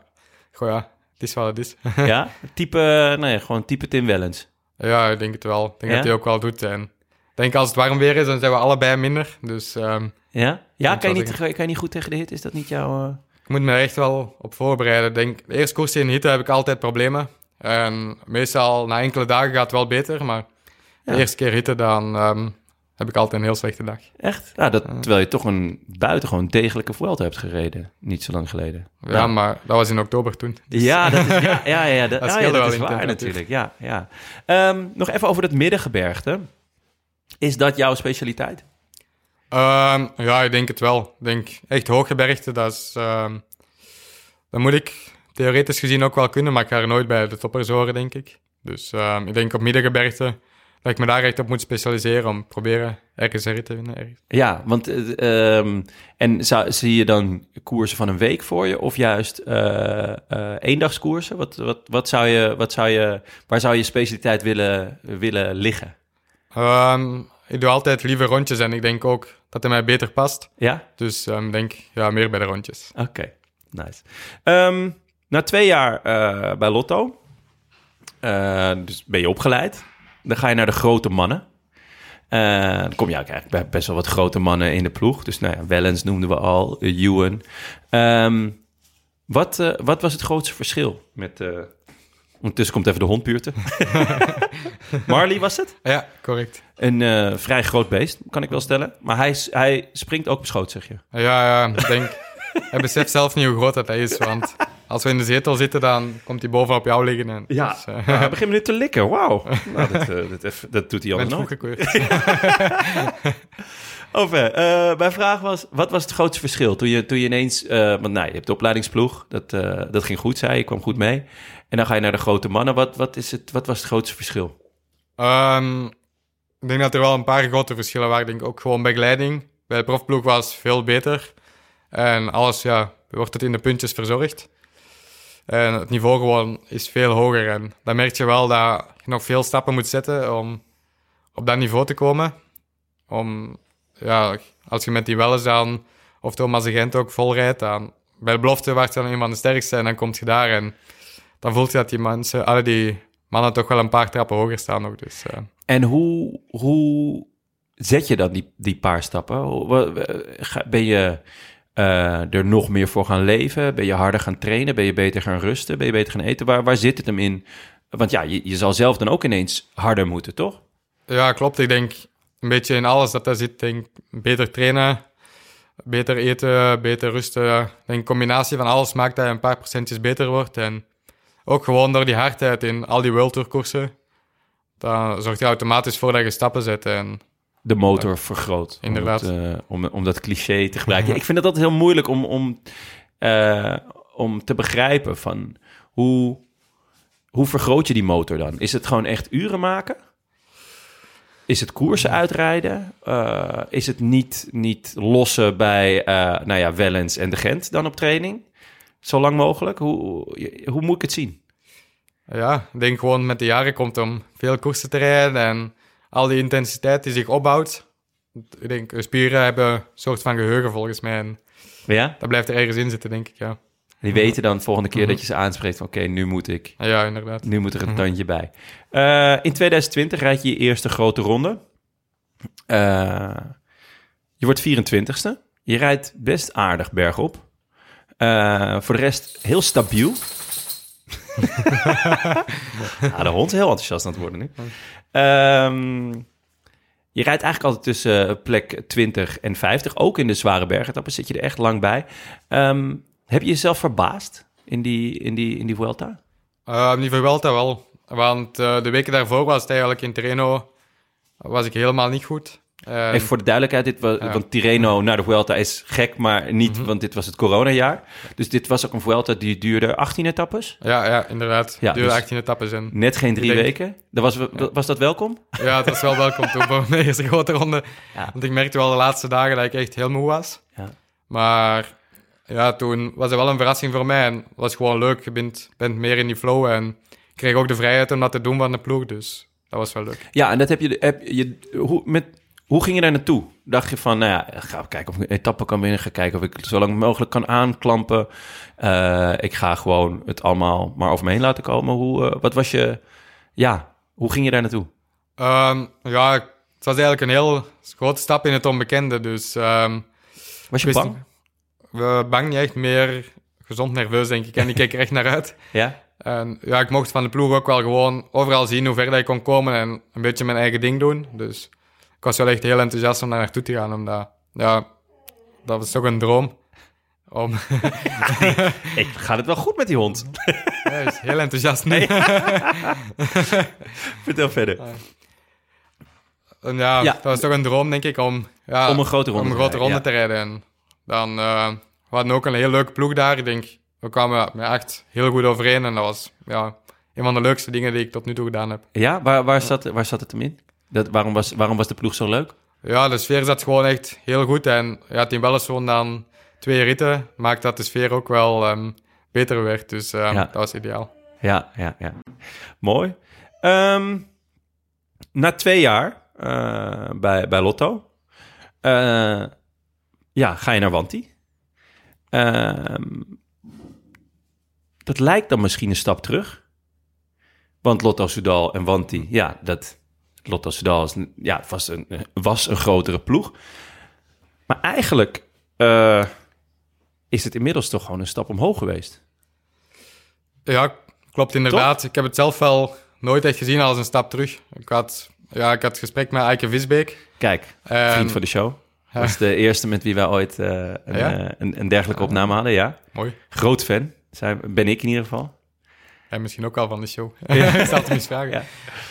goh, ja, het is wat het is. ja, type, nee, gewoon type Tim Wellens. Ja, ik denk het wel. Ik denk ja? dat hij ook wel doet. En ik denk als het warm weer is, dan zijn we allebei minder. Dus, um, ja, ja kan, je niet, kan je niet goed tegen de hit? Is dat niet jouw... Uh... Ik moet me er echt wel op voorbereiden. Denk, de eerste koers in hitte heb ik altijd problemen. En meestal na enkele dagen gaat het wel beter, maar ja. de eerste keer hitte, dan um, heb ik altijd een heel slechte dag. Echt? Ja, dat, terwijl je toch een buitengewoon degelijke Vuelta hebt gereden, niet zo lang geleden. Ja, ja. maar dat was in oktober toen. Dus... Ja, dat is, ja, ja, ja, dat, dat, ja, dat wel is waar natuurlijk. Ja, ja. Um, nog even over het middengebergte. Is dat jouw specialiteit? Um, ja, ik denk het wel. Ik denk echt hooggebergte, dat is... Um, dat moet ik theoretisch gezien ook wel kunnen, maar ik ga er nooit bij de toppers horen, denk ik. Dus ehm, ik denk op middengebergte dat ik me daar echt op moet specialiseren om proberen ergens erin te winnen. Ergens. Ja, want eh, ehm, en zou, zie je dan koersen van een week voor je of juist eh eh, eendagskoersen? Wat, wat, wat zou je, wat zou je, waar zou je specialiteit willen, willen liggen? Ehm, ik doe altijd liever rondjes en ik denk ook dat het mij beter past. Ja? Dus ehm, ik denk ja, meer bij de rondjes. Oké, nice. Ehm, na twee jaar eh, bij Lotto, eh, dus ben je opgeleid. Dan ga je naar de grote mannen. Eh, dan kom je ook eigenlijk bij best wel wat grote mannen in de ploeg. Dus nou ja, Wellens noemden we al, Ewan. Ehm, wat, wat was het grootste verschil met... ondertussen komt even de hond buurten. Marley was het? Ja, correct. Een eh, vrij groot beest, kan ik wel stellen. Maar hij, hij springt ook op schoot, zeg je. Ja, ja, ik denk... hij beseft zelf niet hoe groot dat hij is, want als we in de zetel zitten, dan komt hij bovenop jou liggen. En, Ja, dus, eh, hij begint nu te likken. Wauw. Nou, dat, eh, dat, eff- dat doet hij al goedgekeurd. Over. mijn vraag was, wat was het grootste verschil toen je, toen je ineens... want nou, je hebt de opleidingsploeg, dat, dat ging goed, zei je, je kwam goed mee. En dan ga je naar de grote mannen. Wat, wat, is het, wat was het grootste verschil? Ehm, ik denk dat er wel een paar grote verschillen waren. Ik denk ook gewoon begeleiding. Bij de profploeg was veel beter. En alles, ja, wordt het in de puntjes verzorgd. En het niveau gewoon is veel hoger. En dan merk je wel dat je nog veel stappen moet zetten om op dat niveau te komen. Om, ja, als je met die Welles dan, of Thomas de Gent ook vol rijdt, dan bij de belofte was je dan een van de sterkste en dan kom je daar en dan voelt je dat die mensen, alle die mannen toch wel een paar trappen hoger staan ook. Dus, eh. En hoe, hoe zet je dan die, die paar stappen? Ben je eh, er nog meer voor gaan leven? Ben je harder gaan trainen? Ben je beter gaan rusten? Ben je beter gaan eten? Waar, waar zit het hem in? Want ja, je, je zal zelf dan ook ineens harder moeten, toch? Ja, klopt. Ik denk een beetje in alles dat daar zit. Denk, beter trainen, beter eten, beter rusten. Ik denk, een combinatie van alles maakt dat je een paar procentjes beter wordt. En ook gewoon door die hardheid in al die World Tour koersen. Dan zorgt je automatisch voor dat je stappen zet. En de motor vergroot. Inderdaad. Om, het, eh, om, om dat cliché te gebruiken. ik vind het altijd heel moeilijk om, om, eh, om te begrijpen van hoe, hoe vergroot je die motor dan? Is het gewoon echt uren maken? Is het koersen uitrijden? Eh, is het niet, niet lossen bij eh, nou ja, Wellens en de Gent dan op training? Zo lang mogelijk? Hoe, hoe moet ik het zien? ja, ik denk gewoon met de jaren komt om veel koersen te rijden. En al die intensiteit die zich opbouwt. Ik denk, spieren hebben een soort van geheugen volgens mij. En Ja? dat blijft er ergens in zitten, denk ik, ja. Die weten dan de volgende keer dat je ze aanspreekt van... oké, nu moet ik Ja, inderdaad. Nu moet er een tandje bij. Eh, in 2020 rijd je je eerste grote ronde. Eh, je wordt 24ste. Je rijdt best aardig bergop. Eh, voor de rest heel stabiel. ja, de hond is heel enthousiast aan het worden nu. Ehm, je rijdt eigenlijk altijd tussen plek 20 en 50. Ook in de zware bergetappen zit je er echt lang bij. Ehm, heb je jezelf verbaasd in die, in die, in die Vuelta? Uh, die Vuelta wel. Want eh, de weken daarvoor was het eigenlijk in Tirreno... was ik helemaal niet goed. En- Even voor de duidelijkheid, dit was, want Tirreno naar de Vuelta is gek, maar niet, want dit was het coronajaar. Dus dit was ook een Vuelta die duurde 18 etappes. Ja, ja, inderdaad. Ja, Duurde dus- 18 etappes en... Net geen drie denk- weken. Dat was, was dat welkom? Ja, het was wel welkom toen voor mijn eerste grote ronde. Ja. Want ik merkte wel de laatste dagen dat ik echt heel moe was. Ja. Maar ja, toen was het wel een verrassing voor mij. En het was gewoon leuk. Je bent, bent meer in die flow. En kreeg ook de vrijheid om dat te doen van de ploeg. Dus dat was wel leuk. Ja, en dat heb je, heb je hoe, met, hoe ging je daar naartoe? Dacht je van, nou ja, ga kijken of ik een etappe kan winnen. Ga kijken of ik zo lang mogelijk kan aanklampen. Eh, ik ga gewoon het allemaal maar over me heen laten komen. Hoe, eh, wat was je, ja, hoe ging je daar naartoe? Ehm, ja, het was eigenlijk een heel grote stap in het onbekende. Dus ehm, Was je bang? we bang niet echt meer gezond nerveus, denk ik. En ik keek er echt naar uit. Ja? En ja, ik mocht van de ploeg ook wel gewoon overal zien hoe ver dat ik kon komen en een beetje mijn eigen ding doen. Dus ik was wel echt heel enthousiast om daar naartoe te gaan, omdat, ja, dat was toch een droom. Om, Ik gaat het wel goed met die hond. ja, is heel enthousiast nu. Vertel verder. En ja, Ja. dat was toch een droom, denk ik, om, ja, Om een grote ronde om een te grote rijden, ronde te rijden. En dan, eh we hadden ook een heel leuke ploeg daar. Ik denk, we kwamen echt heel goed overeen. En dat was ja, een van de leukste dingen die ik tot nu toe gedaan heb. Ja, waar, waar, zat, waar zat het hem in? Dat, waarom, was, waarom was de ploeg zo leuk? Ja, de sfeer zat gewoon echt heel goed. En ja, Team Welles won dan twee ritten. Maakt dat de sfeer ook wel ehm, beter werd. Dus ehm, Ja. dat was ideaal. Ja, ja, ja. Mooi. Ehm, na twee jaar eh, bij, bij Lotto, eh, ja, ga je naar Wanti. Dat lijkt dan misschien een stap terug. Want Lotto Soudal en Wanti, ja, dat, Lotto Soudal is, ja, was, een, was een grotere ploeg. Maar eigenlijk eh, is het inmiddels toch gewoon een stap omhoog geweest. Ja, klopt inderdaad. Ik heb het zelf wel nooit echt gezien als een stap terug. Ik had, ja, ik had gesprek met Eike Visbeek. Kijk, En- vriend van de show. Dat was de eerste met wie wij ooit eh, een, Ja? eh, een, een dergelijke opname hadden, ja. Mooi. Groot fan, Zijn, ben ik in ieder geval. En misschien ook al van de show. ik zal het hem eens vragen. Ja.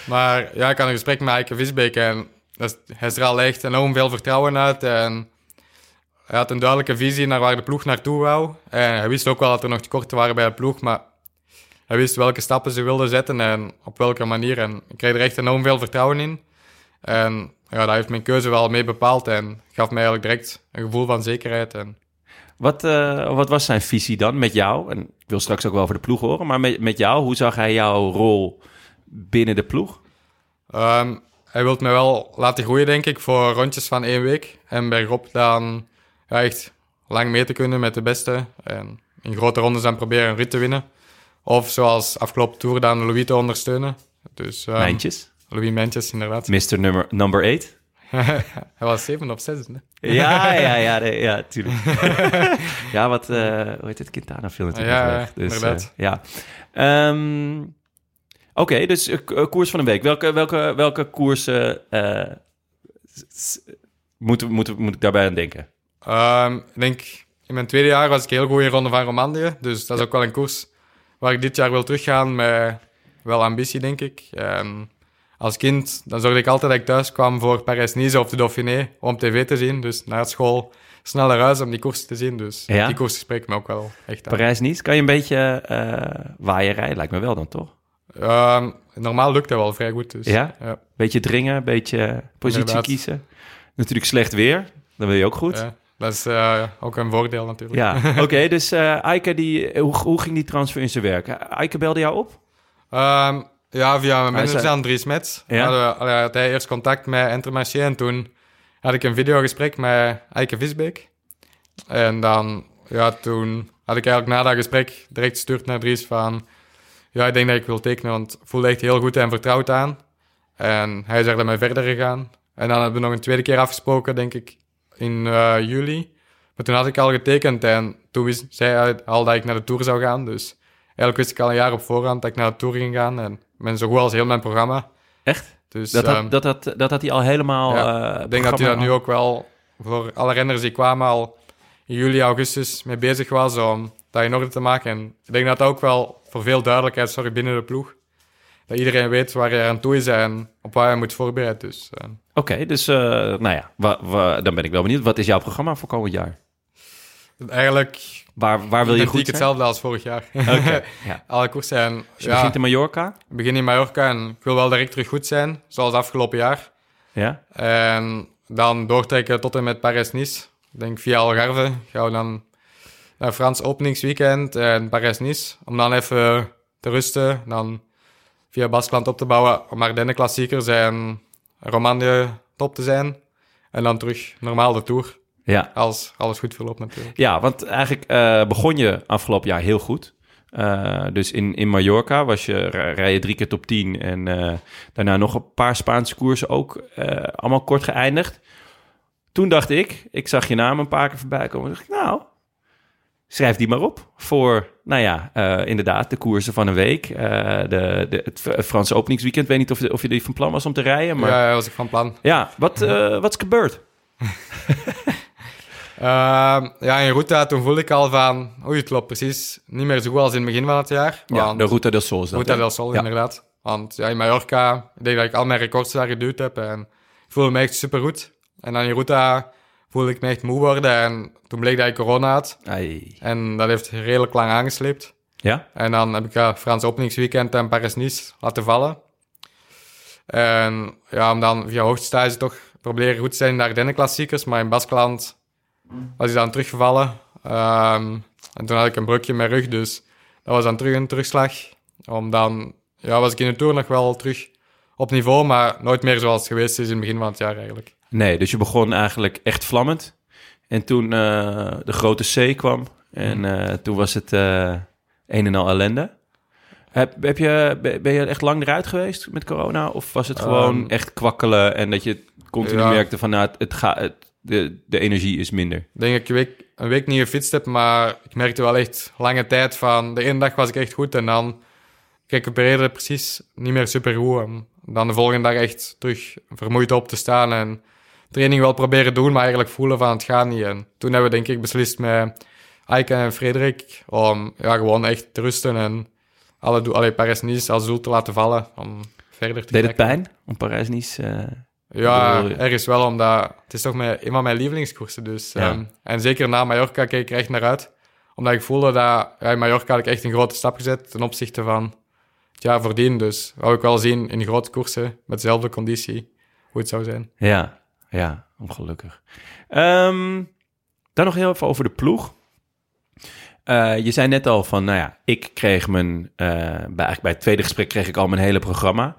Maar ja, ik had een gesprek met Eike Visbeek en hij straalde echt enorm veel vertrouwen uit. En hij had een duidelijke visie naar waar de ploeg naartoe wou. En hij wist ook wel dat er nog tekorten waren bij de ploeg, maar hij wist welke stappen ze wilden zetten en op welke manier. En ik kreeg er echt enorm veel vertrouwen in. En ja, dat heeft mijn keuze wel mee bepaald en gaf mij eigenlijk direct een gevoel van zekerheid. En Wat, eh, wat was zijn visie dan met jou? En ik wil straks ook wel over de ploeg horen, maar met, met jou, hoe zag hij jouw rol binnen de ploeg? Ehm, hij wil mij wel laten groeien, denk ik, voor rondjes van één week. En bergop dan ja, echt lang mee te kunnen met de beste. En in grote rondes dan proberen een rit te winnen. Of zoals afgelopen tour dan Louis te ondersteunen. Dus ehm, Mijntjes, Louis Mentjes, inderdaad. Mr. Number, number 8. hij was zeven of zes, hè? Ja, ja, ja, nee, ja, tuurlijk. ja, wat, eh, hoe heet het, Quintana viel natuurlijk Ja, weg. Dus, eh, ja. Ehm, Oké, dus eh, koers van een week. Welke, welke, welke koersen moet, moet, moet ik daarbij aan denken? Ehm, ik denk, in mijn tweede jaar was ik heel goed in Ronde van Romandie. Dus dat is ook wel een koers waar ik dit jaar wil teruggaan met wel ambitie, denk ik. En als kind dan zorgde ik altijd dat ik thuis kwam voor Parijs-Nice of de Dauphiné om tv te zien. Dus naar school snel naar huis om die koers te zien. Dus Ja? die koers spreekt me ook wel echt aan. Parijs-Nice, kan je een beetje eh waaien rijden? Lijkt me wel dan, toch? Ehm, normaal lukt dat wel vrij goed. Dus, Ja? Ja. Beetje dringen, beetje positie Inderdaad. kiezen. Natuurlijk slecht weer, dan wil je ook goed. Ja, dat is eh, ook een voordeel natuurlijk. Ja, oké. dus eh Eike, die, hoe, hoe ging die transfer in zijn werk? Eike belde jou op? Ehm, ja, via mijn Hij manager zei- Dries Mets. Ja? Hadden we- had hij eerst contact met Intermarché en toen had ik een videogesprek met Eike Visbeek. En dan, ja, toen had ik eigenlijk na dat gesprek direct gestuurd naar Dries van... Ja, ik denk dat ik wil tekenen, want ik voelde echt heel goed en vertrouwd aan. En hij is er dan mee verder gegaan. En dan hebben we nog een tweede keer afgesproken, denk ik, in eh, juli. Maar toen had ik al getekend en toen wist zij al dat ik naar de Tour zou gaan. Dus eigenlijk wist ik al een jaar op voorhand dat ik naar de Tour ging gaan. En ben zo goed als heel mijn programma. Echt? Dus Dat ehm, had, dat, had, dat had hij al helemaal... ja, eh, ik denk dat hij dat nu ook wel voor alle renners die kwamen al in juli, augustus mee bezig was om dat in orde te maken. En ik denk dat dat ook wel voor veel duidelijkheid zorgt binnen de ploeg. Dat iedereen weet waar hij aan toe is en op waar hij moet voorbereiden. Dus ehm, Oké, dus eh, nou ja, wa- wa- dan ben ik wel benieuwd. Wat is jouw programma voor komend jaar? Eigenlijk Waar, waar wil je goed zijn? hetzelfde als vorig jaar. Ja. alle koersen. En, Dus je ja, begint in Mallorca? ik begin in Mallorca en ik wil wel direct terug goed zijn, zoals afgelopen jaar. Ja? En dan doortrekken tot en met Parijs-Nice. Ik denk via Algarve gaan we dan naar Frans openingsweekend en Parijs-Nice. Om dan even te rusten. Dan via Baskeland op te bouwen om Ardennen klassiekers en Romandie top te zijn. En dan terug normaal de Tour. Ja. Als alles goed verloopt natuurlijk. Ja, want eigenlijk eh, begon je afgelopen jaar heel goed. Eh, dus in, in Mallorca was je, ri- rij je drie keer top 10 en eh, daarna nog een paar Spaanse koersen ook allemaal kort geëindigd. Toen dacht ik, ik zag je naam een paar keer voorbij komen. dacht ik, nou, schrijf die maar op voor, nou ja, inderdaad, de koersen van een week. de, de, het Franse openingsweekend. Weet niet of, of je die van plan was om te rijden, maar ja, Ja, was ik van plan. wat, eh, wat is gebeurd? Ehm, ja, in Ruta toen voelde ik al van... Oei, het loopt precies niet meer zo goed als in het begin van het jaar. Ja, de Ruta del Sol Ruta hè? del Sol, Ja. inderdaad. Want ja, in Mallorca, ik denk dat ik al mijn records daar geduwd heb. En ik voelde me echt supergoed. En dan in Ruta voelde ik me echt moe worden. En toen bleek dat ik corona had. Ai. En dat heeft redelijk lang aangesleept. Ja? En dan heb ik ja, Frans openingsweekend en Paris-Nice laten vallen. En ja, om dan via hoogtestage toch proberen goed te zijn in de Ardennen-klassiekers. Maar in Baskeland was ik dan teruggevallen. Ehm, en toen had ik een brukje in mijn rug, dus dat was dan terug een terugslag. Om dan, ja, was ik in de Tour nog wel terug op niveau, maar nooit meer zoals het geweest is in het begin van het jaar eigenlijk. Nee, dus je begon eigenlijk echt vlammend. En toen eh, de grote C kwam. En eh, toen was het eh, een en al ellende. Heb, heb je, ben je echt lang eruit geweest met corona? Of was het gewoon Ehm, echt kwakkelen en dat je continu ja. merkte van nou, het, het gaat, het, de, de energie is minder? Ik denk dat ik een week, een week niet gefietst heb, maar ik merkte wel echt lange tijd van... De ene dag was ik echt goed en dan recupereerde precies niet meer super goed. En dan de volgende dag echt terug vermoeid op te staan en training wel proberen doen, maar eigenlijk voelen van het gaat niet. En toen hebben we denk ik beslist met Eike en Frederik om ja, gewoon echt te rusten en alle, allee, Paris-Nice als doel te laten vallen om verder te Deed het pijn om Parijs-Nice? eh, Ja, bedoel je? ergens wel, omdat het is toch mijn, een van mijn lievelingskoersen. Dus, Ja. ehm, en zeker na Mallorca keek ik er echt naar uit. Omdat ik voelde dat ja, in Mallorca had ik echt een grote stap gezet ten opzichte van het jaar voordien. Dus wou ik wel zien in grote koersen met dezelfde conditie hoe het zou zijn. Ja, ja, ongelukkig. Ehm, dan nog heel even over de ploeg. Eh, je zei net al van, nou ja, ik kreeg mijn, eh, bij, eigenlijk bij het tweede gesprek kreeg ik al mijn hele programma.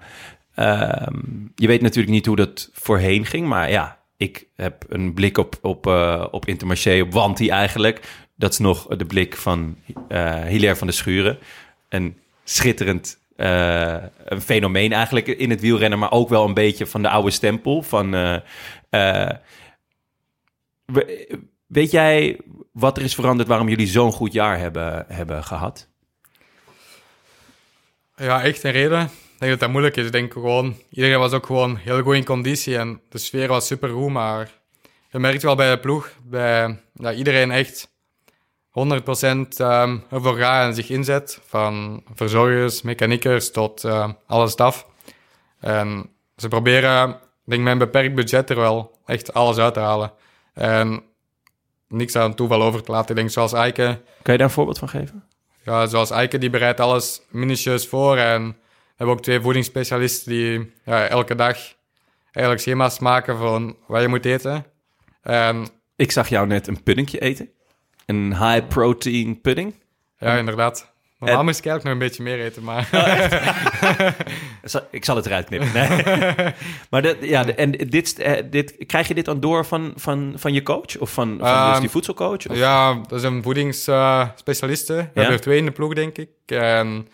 Ehm, je weet natuurlijk niet hoe dat voorheen ging, maar ja, ik heb een blik op, op, eh, op Intermarché, op Wanti eigenlijk. Dat is nog de blik van eh Hilaire van de Schuren. Een schitterend eh, een fenomeen eigenlijk in het wielrennen, maar ook wel een beetje van de oude stempel. Van, we- weet jij wat er is veranderd waarom jullie zo'n goed jaar hebben, hebben gehad? Ja, echt een reden. Ik denk dat dat moeilijk is. Ik denk gewoon, iedereen was ook gewoon heel goed in conditie en de sfeer was super goed. Maar je merkt wel bij de ploeg, bij dat iedereen echt 100% ehm ervoor gaat en zich inzet. Van verzorgers, mechaniekers tot eh, alle staf. En ze proberen, denk met een beperkt budget er wel echt alles uit te halen. En niks aan toeval over te laten. Ik denk zoals Eike, Kan je daar een voorbeeld van geven? ja, zoals Eike, die bereidt alles minutieus voor. En hebben ook twee voedingsspecialisten die ja, elke dag eigenlijk schema's maken van wat je moet eten. En Ik zag jou net een puddingje eten. Een high protein pudding. ja, inderdaad. Normaal En- moest ik eigenlijk nog een beetje meer eten, maar... Zal- Ik zal het eruit knippen. Nee. maar dat, ja, en dit, eh, dit, krijg je dit dan door van, van, van je coach? Of van, van dus Ehm, die voedselcoach? Of? Ja, dat is een voedingsspecialiste. we hebben er twee in de ploeg, denk ik. En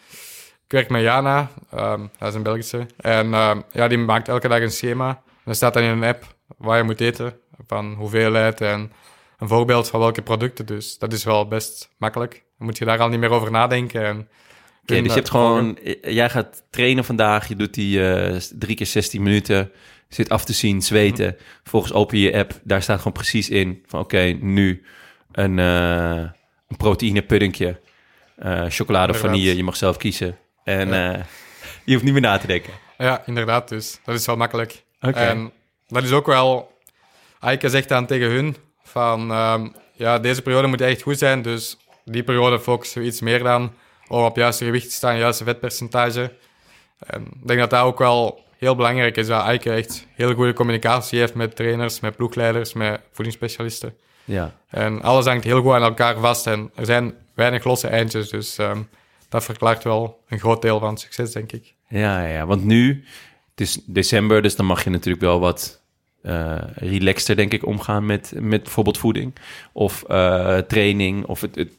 ik werk met Jana, ehm, dat is een Belgische. En ehm, ja, die maakt elke dag een schema. En dat staat dan in een app waar je moet eten, van hoeveelheid en een voorbeeld van welke producten. Dus dat is wel best makkelijk. Dan moet je daar al niet meer over nadenken. En dus je hebt gewoon... Jij gaat trainen vandaag. Je doet die eh, drie keer 16 minuten. Zit af te zien, zweten. Volgens open je je app. Daar staat gewoon precies in van... Oké, nu een, eh een proteïne puddingje. eh, chocolade of vanille. Je mag zelf kiezen. En Ja. eh, je hoeft niet meer na te denken. Ja, inderdaad. Dus dat is wel makkelijk. Oké. En dat is ook wel... Eike zegt dan tegen hun van... ehm, ja, deze periode moet echt goed zijn, dus die periode focussen we iets meer dan om op juiste gewicht te staan, juiste vetpercentage. En ik denk dat dat ook wel heel belangrijk is, dat Eike echt heel goede communicatie heeft met trainers, met ploegleiders, met voedingsspecialisten. Ja. En alles hangt heel goed aan elkaar vast en er zijn weinig losse eindjes, dus ehm, dat verklaart wel een groot deel van het succes, denk ik. Ja, ja, want nu, het is december, dus dan mag je natuurlijk wel wat eh relaxter, denk ik, omgaan met, met bijvoorbeeld voeding of eh, training. Of het, het-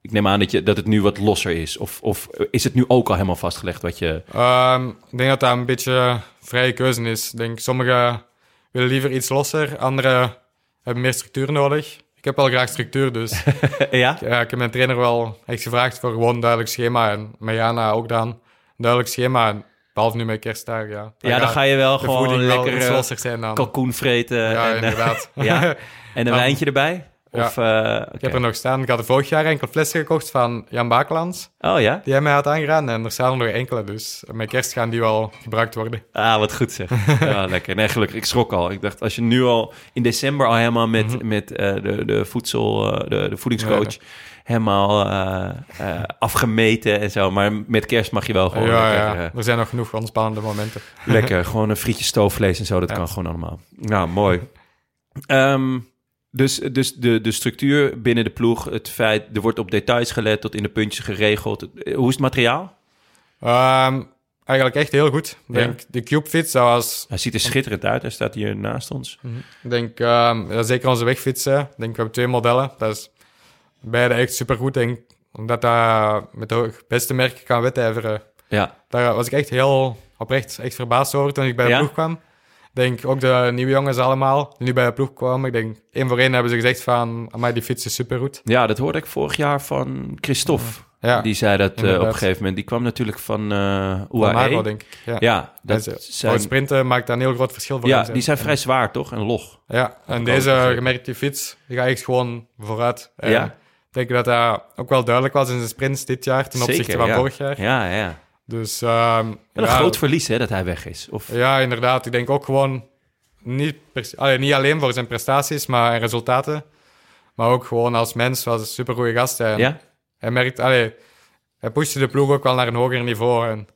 ik neem aan dat, je, dat het nu wat losser is. Of, of is het nu ook al helemaal vastgelegd wat je... Ehm, ik denk dat dat een beetje vrije keuze is. Ik denk, sommigen willen liever iets losser, anderen hebben meer structuur nodig. Ik heb wel graag structuur, dus ja? ja, ik heb mijn trainer wel echt gevraagd voor gewoon een duidelijk schema. En met Jana ook dan een duidelijk schema. En behalve nu met kerstdag, ja. Ja, dan ga je wel gewoon lekker eh, dan. kalkoen vreten. ja, en, eh, inderdaad. ja, en een Dan- wijntje erbij? Ja. Of, eh, Ik heb er nog staan. Ik had er vorig jaar enkel flessen gekocht van Jan Bakelands. Oh ja? Die hij mij had aangedaan. En er staan er nog enkele. Dus met kerst gaan die wel gebruikt worden. Ah, wat goed zeg. Ja, lekker. Nee, gelukkig. Ik schrok al. Ik dacht, als je nu al in december al helemaal met, Mhm. met eh, de, de voedsel, eh, de, de voedingscoach helemaal afgemeten en zo. Maar met kerst mag je wel gewoon ja, lekker, ja. Er zijn nog genoeg ontspannende momenten. lekker. Gewoon een frietje stoofvlees en zo. Dat kan gewoon allemaal. Nou, mooi. Ehm, dus dus de, de structuur binnen de ploeg, het feit, er wordt op details gelet, tot in de puntjes geregeld. Eh, Hoe is het materiaal? Ehm, eigenlijk echt heel goed. Ik Ja. denk, de Cube-fiets, dat was... Hij ziet er schitterend uit. Hij staat hier naast ons. Ik denk, ja, zeker onze wegfietsen. Ik denk, we hebben twee modellen. Dat is beide echt supergoed. Denk, omdat dat met de beste merken kan wedijveren. Ja, Daar was ik echt heel oprecht echt verbaasd over toen ik bij de Ja? ploeg kwam. Ik denk, ook de nieuwe jongens allemaal, die nu bij de ploeg kwamen. Ik denk, één voor één hebben ze gezegd van, amai, die fiets is supergoed. Ja, dat hoorde ik vorig jaar van Christophe. Ja, Die zei dat eh, op een gegeven moment. Die kwam natuurlijk van eh van UAE. Marco, denk ik. Ja. Ja, dat zijn, het sprinten maakt een heel groot verschil voor ja die zijn vrij zwaar, toch? En log. Ja, en deze begrepen. gemerkte fiets, die gaat echt gewoon vooruit. En Ja. Ik denk dat dat ook wel duidelijk was in zijn sprints dit jaar ten opzichte Zeker, van ja. vorig jaar. Ja, ja. Dus ehm, een ja, groot verlies, hè, dat hij weg is. Of, Ja, inderdaad. Ik denk ook gewoon niet, allee, niet alleen voor zijn prestaties maar en resultaten, maar ook gewoon als mens was een supergoeie gast. En ja? Hij merkt, allee, hij pushte de ploeg ook wel naar een hoger niveau. En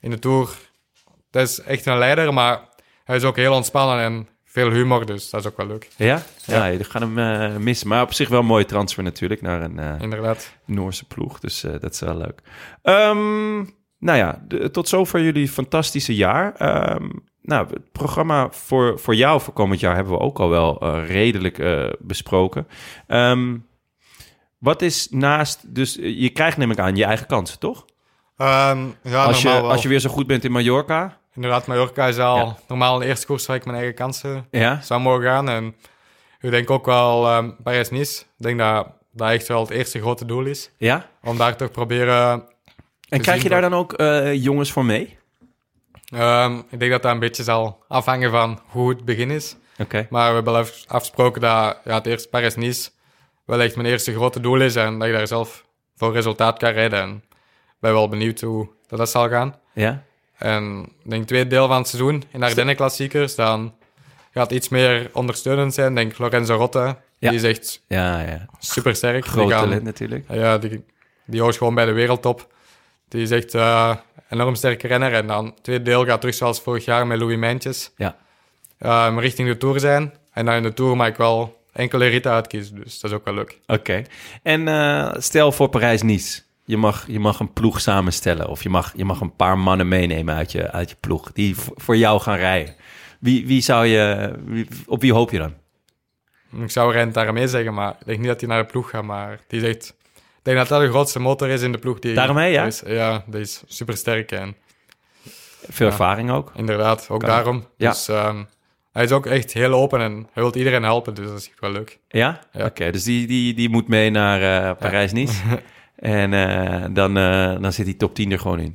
in de Tour, dat is echt een leider, maar hij is ook heel ontspannen en veel humor, dus dat is ook wel leuk. Ja? Ja, Ja. je gaat hem eh, missen. Maar op zich wel een mooie transfer natuurlijk naar een eh, Inderdaad. Noorse ploeg. Dus eh, dat is wel leuk. Ehm, nou ja, de- tot zover jullie fantastische jaar. Ehm, nou, het programma voor, voor jou voor komend jaar hebben we ook al wel eh, redelijk eh, besproken. Ehm, wat is naast... Dus eh, je krijgt neem ik aan je eigen kansen, toch? Ehm, ja, als, je, wel. als je weer zo goed bent in Mallorca. Inderdaad, Mallorca is al Ja. normaal de eerste koers waar ik mijn eigen kansen Ja? zou mogen gaan. En ik denk ook wel ehm Parijs-Nice. Ik denk dat dat echt wel het eerste grote doel is. Ja? Om daar toch proberen En te krijg je daar dan ook eh, jongens voor mee? Ehm, ik denk dat dat een beetje zal afhangen van hoe het begin is. Oké. Maar we hebben afgesproken dat ja, het eerste Paris-Nice wel echt mijn eerste grote doel is. En dat ik daar zelf voor resultaat kan rijden. En ik ben wel benieuwd hoe dat, dat zal gaan. Ja? En ik denk tweede deel van het seizoen in de Ardennen klassiekers, dan gaat het iets meer ondersteunend zijn. Ik denk Lorenzo Rotte, Ja. die is echt Ja, ja. super sterk. Groot talent natuurlijk. Ja, die, die hoort gewoon bij de wereldtop. Die is echt eh enorm sterke renner. En dan het tweede deel gaat terug zoals vorig jaar met Louis Mijntjes. Ja. Ehm, richting de Tour zijn. En dan in de Tour mag ik wel enkele ritten uitkiezen. Dus dat is ook wel leuk. Oké. En eh, stel voor Parijs-Nice. Je mag, je mag een ploeg samenstellen. Of je mag, je mag een paar mannen meenemen uit je, uit je ploeg. Die voor jou gaan rijden. Wie, wie zou je... wie- op wie hoop je dan? Ik zou Rent daarmee zeggen, maar ik denk niet dat hij naar de ploeg gaat. Maar die. Ik denk dat dat de grootste motor is in de ploeg. Die Daarmee, ja? Is, ja, die is super sterk. En Veel Ja. ervaring ook. inderdaad, ook Kan. daarom. Ja. Dus ehm, hij is ook echt heel open en hij wil iedereen helpen. Dus dat is echt wel leuk. Ja? Ja. Oké, dus die, die, die moet mee naar eh, Parijs-Nice. en eh, dan, eh, dan zit die top 10 er gewoon in.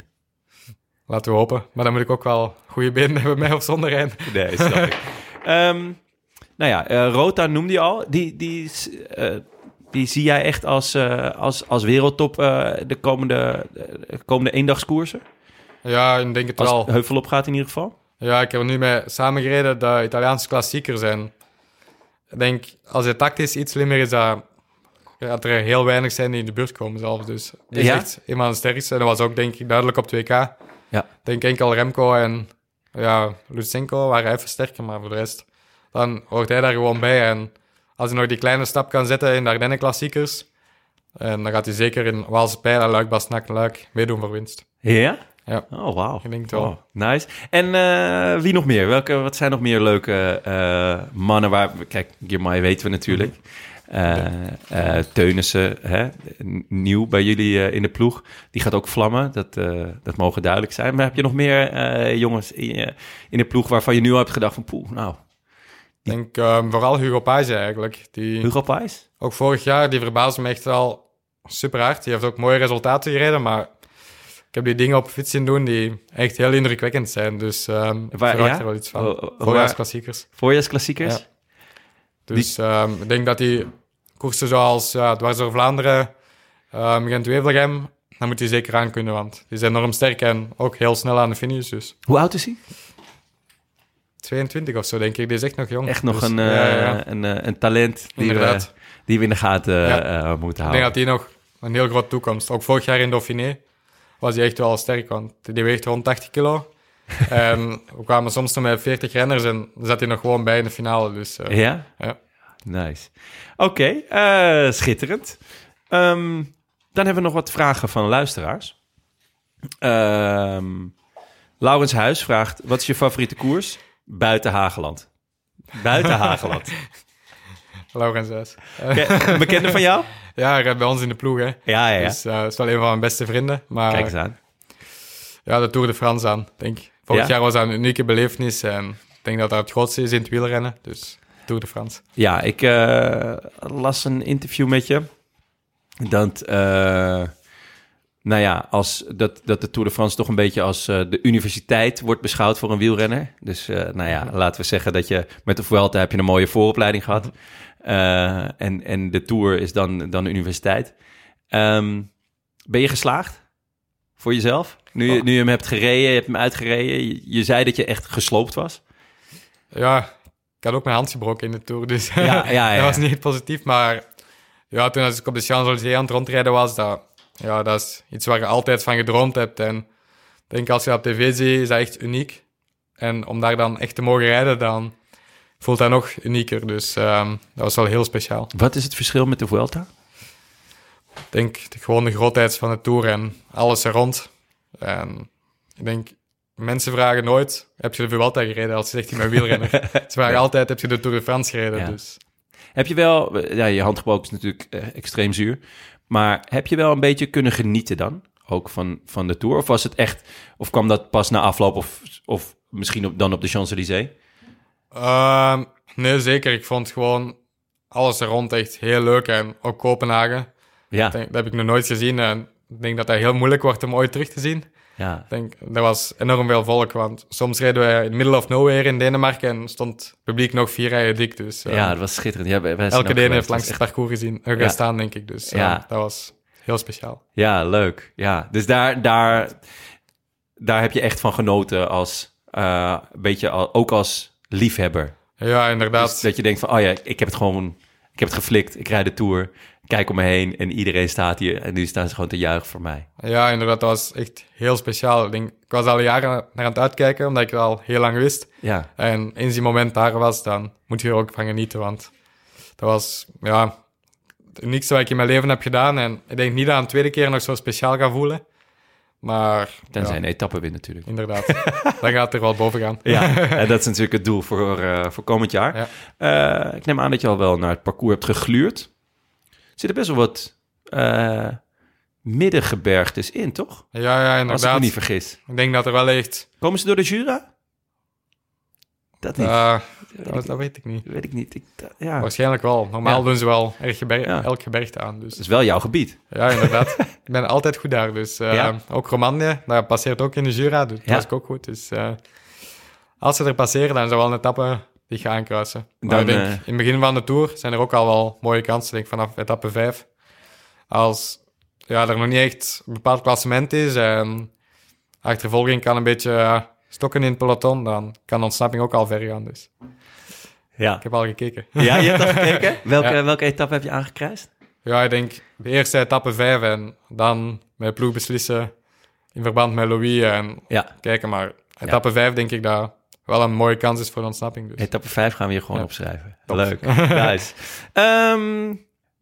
Laten we hopen. Maar dan moet ik ook wel goede benen hebben met of zonder hen. Nee, snap ik. Ehm, nou ja, Rota noemde je al. Die, die, is, die zie jij echt als, eh, als, als wereldtop eh, de komende, de komende eendagskoersen? Ja, ik denk het Als wel. het heuvel gaat in ieder geval? Ja, ik heb er nu mee samengereden, de Italiaanse klassiekers. En ik denk, als hij tactisch iets slimmer is, dat, dat er heel weinig zijn die in de buurt komen zelfs. Dus die is Ja? echt een van de sterkste. En dat was ook, denk ik, duidelijk op 2K. Ja. Ik denk enkel Remco en ja, Lutsenko waren even sterker, maar voor de rest... Dan hoort hij daar gewoon bij. En als hij nog die kleine stap kan zetten in de Ardennen klassiekers... En dan gaat hij zeker in Waalse Pijl, Luik, Basnak, Luik meedoen voor winst. Ja? Ja. Oh, wauw. Ik denk wel. Oh, nice. En eh, wie nog meer? Welke, wat zijn nog meer leuke eh, mannen waar... Kijk, Girmay weten we natuurlijk. Eh eh, Teunissen, hè? nieuw bij jullie eh, in de ploeg. Die gaat ook vlammen, dat, eh, dat mogen duidelijk zijn. Maar heb je nog meer eh, jongens in, in de ploeg waarvan je nu al hebt gedacht van... Poeh, nou, Ik denk ehm, vooral Hugo Page eigenlijk. Die, Hugo Pijs? Ook vorig jaar, die verbaasde me echt wel super hard. Die heeft ook mooie resultaten gereden, maar ik heb die dingen op fiets zien doen die echt heel indrukwekkend zijn. Dus ik Waar- verwacht ja? er wel iets van. Voorjaarsklassiekers. Voorjaarsklassiekers? Ja. Dus ehm, ik denk dat hij koersen zoals ja, Dwars door Vlaanderen, uh, Gent-Wevelgem, dan moet hij zeker aan kunnen, want die is enorm sterk en ook heel snel aan de finish. Dus Hoe oud is hij? 22 of zo, denk ik. Die is echt nog jong. Echt nog Dus, een, ja, eh. Een, eh, een talent die we, die we in de gaten eh, moeten Ik denk houden. dat hij nog een heel grote toekomst. Ook vorig jaar in Dauphiné was hij echt wel sterk, want die weegt rond 80 kilo. en we kwamen soms nog met 40 renners en zat hij nog gewoon bij in de finale. Dus Ja? ja. Nice. Oké, schitterend. Ehm, dan hebben we nog wat vragen van luisteraars. Ehm Laurens Huis vraagt, wat is je favoriete koers? Buiten Hageland. Buiten Hageland. Laurens Een bekende van jou? Ja, hij rijdt bij ons in de ploeg. Hè. Ja, ja, ja. Dus dat is wel een van mijn beste vrienden. Maar Kijk eens aan. ja, de Tour de France aan, denk ik. Vorig Ja? jaar was dat een unieke belevenis en ik denk dat dat het grootste is in het wielrennen. Dus Tour de France. Ja, ik eh, las een interview met je. Dat, eh, nou ja, als, dat, dat de Tour de France toch een beetje als eh, de universiteit wordt beschouwd voor een wielrenner. Dus, eh, nou ja, laten we zeggen dat je met de Vuelta heb je een mooie vooropleiding gehad. Eh, en, en de Tour is dan, dan de universiteit. Ehm, ben je geslaagd voor jezelf? Nu je, nu je hem hebt gereden, je hebt hem uitgereden. Je, je zei dat je echt gesloopt was. Ja, ik had ook mijn hand gebroken in de Tour, dus Ja, ja, ja. dat was niet positief. Maar ja, toen als ik op de Champs-Élysées aan het rondrijden was, dat, ja, dat is iets waar je altijd van gedroomd hebt. En ik denk als je dat op tv ziet, is dat echt uniek. En om daar dan echt te mogen rijden, dan voelt dat nog unieker. Dus ehm, dat was wel heel speciaal. Wat is het verschil met de Vuelta? Ik denk de, gewoon de grootheid van de Tour en alles er rond. En ik denk, mensen vragen nooit, heb je de Vuelta gereden als je zegt, ik ben wielrenner. Ze vragen altijd, heb je de Tour de France gereden? Ja. Dus Heb je wel, ja, je handgebroken is natuurlijk eh, extreem zuur, maar heb je wel een beetje kunnen genieten dan, ook van, van de Tour? Of was het echt, of kwam dat pas na afloop of, of misschien op, dan op de Champs-Élysées? Ehm, nee, zeker. Ik vond gewoon alles er rond echt heel leuk. En ook Kopenhagen, Ja, dat heb ik nog nooit gezien. En ik denk dat dat heel moeilijk wordt om ooit terug te zien. Ja. Denk, er was enorm veel volk, want soms reden wij in middle of nowhere in Denemarken en stond het publiek nog vier rijen dik. Dus eh, ja, dat was schitterend. Ja, elke Deen heeft langs het parcours gezien, uh, Ja. gestaan, denk ik. Dus eh, Ja. dat was heel speciaal. Ja, leuk. Ja, dus daar, daar, daar heb je echt van genoten als, eh, een beetje al- ook als liefhebber. Ja, inderdaad. Dus dat je denkt van, oh ja, ik heb het gewoon, ik heb het geflikt. Ik rijd de Tour, kijk om me heen en iedereen staat hier en nu staan ze gewoon te juichen voor mij. Ja, inderdaad, dat was echt heel speciaal. Ik, denk, ik was al jaren naar aan het uitkijken, omdat ik het al heel lang wist. Ja, En eens die moment daar was, dan moet je er ook van genieten. Want dat was ja, het uniekste wat ik in mijn leven heb gedaan. En ik denk niet dat ik een tweede keer nog zo speciaal ga voelen. Maar tenzij ja, een etappe win natuurlijk. inderdaad, dan gaat het er wel boven gaan. Ja, en dat is natuurlijk het doel voor, eh, voor komend jaar. Ja. Eh, ik neem aan dat je al wel naar het parcours hebt gegluurd. Er zitten best wel wat eh middengebergtes in, toch? Ja, ja, Als ik inderdaad. me niet vergis. Ik denk dat er wel echt... Komen ze door de Jura? Dat niet. eh, weet, dat, ik, dat weet ik niet. weet ik niet. Ik, dat- ja. Waarschijnlijk wel. Normaal Ja. doen ze wel erg geber Ja. elk gebergte aan. Dus Dat is wel jouw gebied. ja, inderdaad. ik ben altijd goed daar. Dus eh, Ja. ook Romandie, dat passeert ook in de Jura. Dus dat ik ook goed. Dus eh, als ze er passeren, dan is er wel een etappe die gaan aankruisen. Maar Dan, ik denk, in het begin van de Tour zijn er ook al wel mooie kansen. Ik denk vanaf etappe 5. Als ja, er nog niet echt een bepaald klassement is en achtervolging kan een beetje stokken in het peloton, dan kan de ontsnapping ook al ver gaan. Dus Ja. ik heb al gekeken. Ja, je hebt al gekeken? Welke, Ja. welke etappe heb je aangekruist? Ja, ik denk de eerste etappe 5 en dan met ploeg beslissen in verband met Louis en Ja, kijken. Maar etappe 5 denk ik dat wel een mooie kans is voor de ontsnapping. Dus. etappe 5 gaan we hier gewoon Ja. opschrijven. Top. Leuk. Nice. Ehm,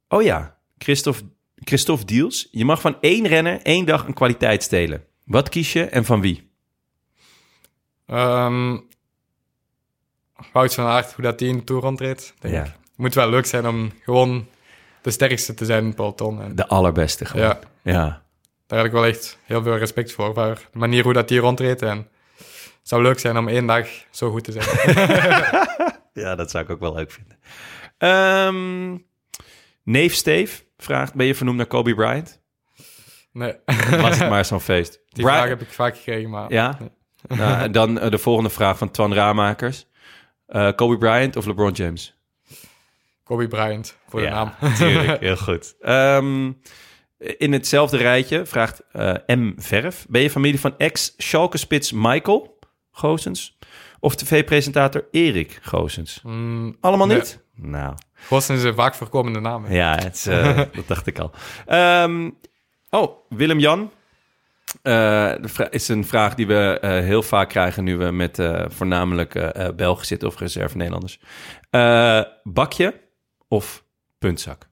oh ja, Christophe, Christophe Diels. Je mag van één renner één dag een kwaliteit stelen. Wat kies je en van wie? Ehm, Wout van Aert, hoe dat die in de Tour rondreed. denk Ja. ik. moet wel leuk zijn om gewoon de sterkste te zijn in het peloton. En De allerbeste gewoon. ja, Ja. daar heb ik wel echt heel veel respect voor. Voor de manier hoe dat die rondreed. En het zou leuk zijn om één dag zo goed te zijn. Ja, dat zou ik ook wel leuk vinden. Ehm Neef Steve vraagt, ben je vernoemd naar Kobe Bryant? nee, Was het maar zo'n feest. die vraag heb ik vaak gekregen. Maar Ja? Nou, en dan eh, de volgende vraag van Twan Raamakers. Eh, Kobe Bryant of LeBron James? Kobe Bryant voor de naam. natuurlijk. Heel goed. Ehm, in hetzelfde rijtje vraagt eh, M. Verf. Ben je familie van ex-Schalke-spits Michael Goosens? Of tv-presentator Erik Goosens? Mm, Allemaal Nee. niet? Nou, Goossens is een vaak voorkomende naam. hè. ja, het dat dacht ik al. Ehm, oh, Willem-Jan. Vra- is een vraag die we eh, heel vaak krijgen nu we met eh, voornamelijk Belgen zitten of reserve Nederlanders. Bakje of puntzak?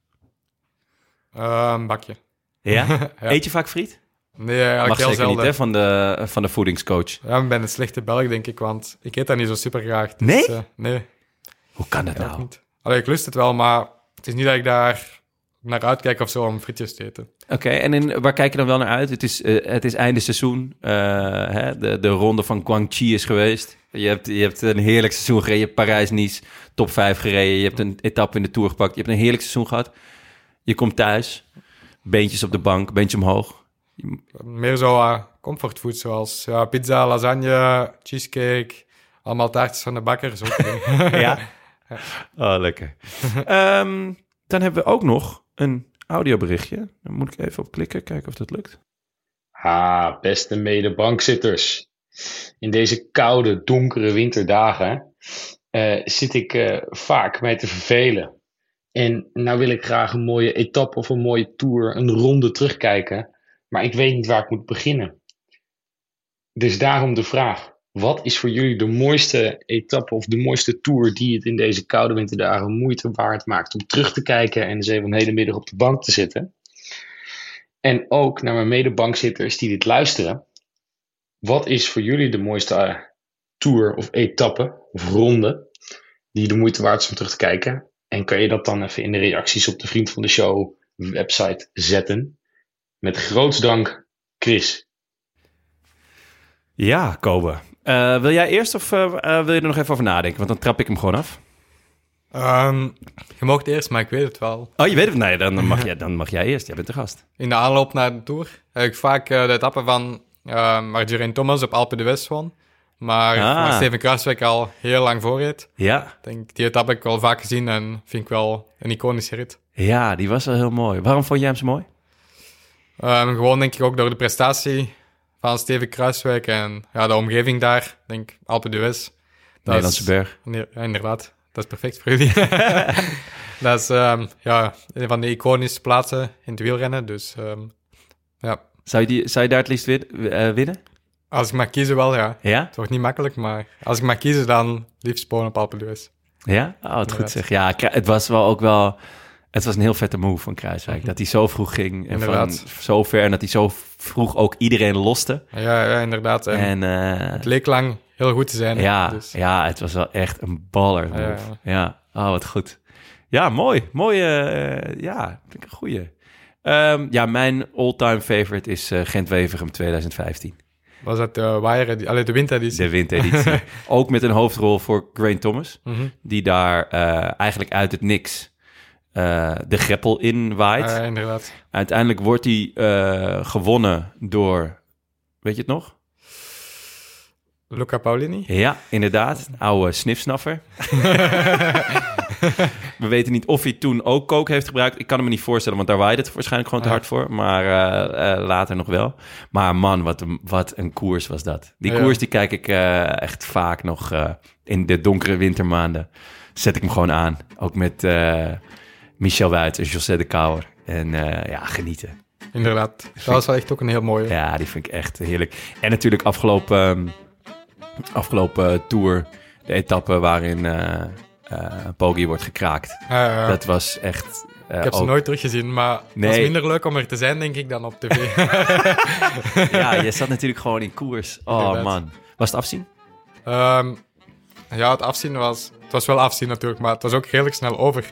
Ehm, bakje. Ja? Ja. Eet je vaak friet? Nee, eigenlijk Mag heel zeker niet, hè, van de, van de voedingscoach. Ja, ik ben een slechte Belg, denk ik, want ik eet dat niet zo super graag. Dus, Nee? nee, Hoe kan dat nou? niet. Allee, ik lust het wel, maar het is niet dat ik daar naar uitkijk of zo om frietjes te eten. Oké, en in, waar kijk je dan wel naar uit? Het is, eh, het is einde seizoen. Eh, hè, de, de ronde van Guangxi is geweest. Je hebt, je hebt een heerlijk seizoen gereden. Je hebt Parijs-Nice top 5 gereden. Je hebt een etappe in de Tour gepakt. Je hebt een heerlijk seizoen gehad. Je komt thuis. Beentjes op de bank, beentje omhoog. Meer zo uh, comfortfood, zoals ja, pizza, lasagne, cheesecake, allemaal taartjes van de bakker. Zo. Ja? Oh, lekker. Ehm, dan hebben we ook nog een audioberichtje. Daar moet ik even op klikken, kijken of dat lukt. Ha, beste medebankzitters. In deze koude, donkere winterdagen eh, zit ik eh, vaak mij te vervelen. En nou wil ik graag een mooie etappe of een mooie tour, een ronde terugkijken. Maar ik weet niet waar ik moet beginnen. Dus daarom de vraag. Wat is voor jullie de mooiste etappe of de mooiste tour die het in deze koude winterdagen moeite waard maakt om terug te kijken en eens even een hele middag op de bank te zitten? En ook naar mijn medebankzitters die dit luisteren. Wat is voor jullie de mooiste eh, tour of etappe of ronde die de moeite waard is om terug te kijken? En kan je dat dan even in de reacties op de Vriend van de Show website zetten? Met groots dank, Chris. Ja, Kobe. Eh, wil jij eerst of eh, eh, wil je er nog even over nadenken? Want dan trap ik hem gewoon af. Ehm, je mocht eerst, maar ik weet het wel. Oh, je weet het? Nee, dan mag, jij, dan mag jij eerst. Jij bent de gast. In de aanloop naar de Tour heb ik vaak de etappe van Geraint Thomas op Alpe de West won. Maar Ah. waar Steven Kruiswijk al heel lang voor reed. Ja, Denk, die etappe heb ik wel vaak gezien en vind ik wel een iconische rit. ja die was wel heel mooi. Waarom vond jij hem zo mooi? Ehm, gewoon denk ik ook door de prestatie van Steven Kruiswijk en ja, de omgeving daar. Ik Denk Alpe. Dat Nederlandse berg. Ja, inderdaad. Dat is perfect voor jullie. dat is ehm, ja, een van de iconische plaatsen in het wielrennen. Dus ehm, ja, Zou je, die, zou je daar het liefst win- eh, winnen? als ik mag kiezen wel, ja. Ja? Het wordt niet makkelijk, maar als ik mag kiezen, dan liefst Polen op Alpe d'Huez. Ja? Oh, het goed zeg. Ja, het was wel ook wel... Het was een heel vette move van Kruiswijk. Dat hij zo vroeg ging en van zo ver. En dat hij zo vroeg ook iedereen loste. Ja, ja inderdaad. En En eh, het leek lang heel goed te zijn. ja, Dus, ja, het was wel echt een baller move. Ja, Ja, ja. oh, wat goed. Ja, mooi. Mooie, eh, ja, vind ik een goeie. Ehm, ja, mijn all-time favorite is eh Gent-Wevergem 2015. Was dat de Wire, allee, de windeditie? De windeditie. ook met een hoofdrol voor Grain Thomas. Mhm. Die daar eigenlijk uit het niks eh, de greppel in waait. Ja, inderdaad. Uiteindelijk wordt hij eh, gewonnen door... Weet je het nog? Luca Paulini? Ja, inderdaad. Oude snifsnaffer. We weten niet of hij toen ook kook heeft gebruikt. Ik kan het me niet voorstellen, want daar waaide het waarschijnlijk gewoon te hard voor. Maar eh, later nog wel. Maar man, wat een, wat een koers was dat. Die Ja. koers die kijk ik echt vaak nog in de donkere wintermaanden. Zet ik hem gewoon aan. Ook met Michel Wuit en José de Kouwer. En eh, ja, genieten. Inderdaad. Dat was wel echt ook een heel mooie. Ja, die vind ik echt heerlijk. En natuurlijk afgelopen, ehm, afgelopen tour, de etappe waarin eh eh, Poggi wordt gekraakt. Dat was echt... eh, ik heb ze ook- nooit teruggezien, maar het was Nee. minder leuk om er te zijn, denk ik, dan op tv. Ja, je zat natuurlijk gewoon in koers. Oh Inderdaad. man. Was het afzien? Ehm, ja, het afzien was... Het was wel afzien natuurlijk, maar het was ook redelijk snel over.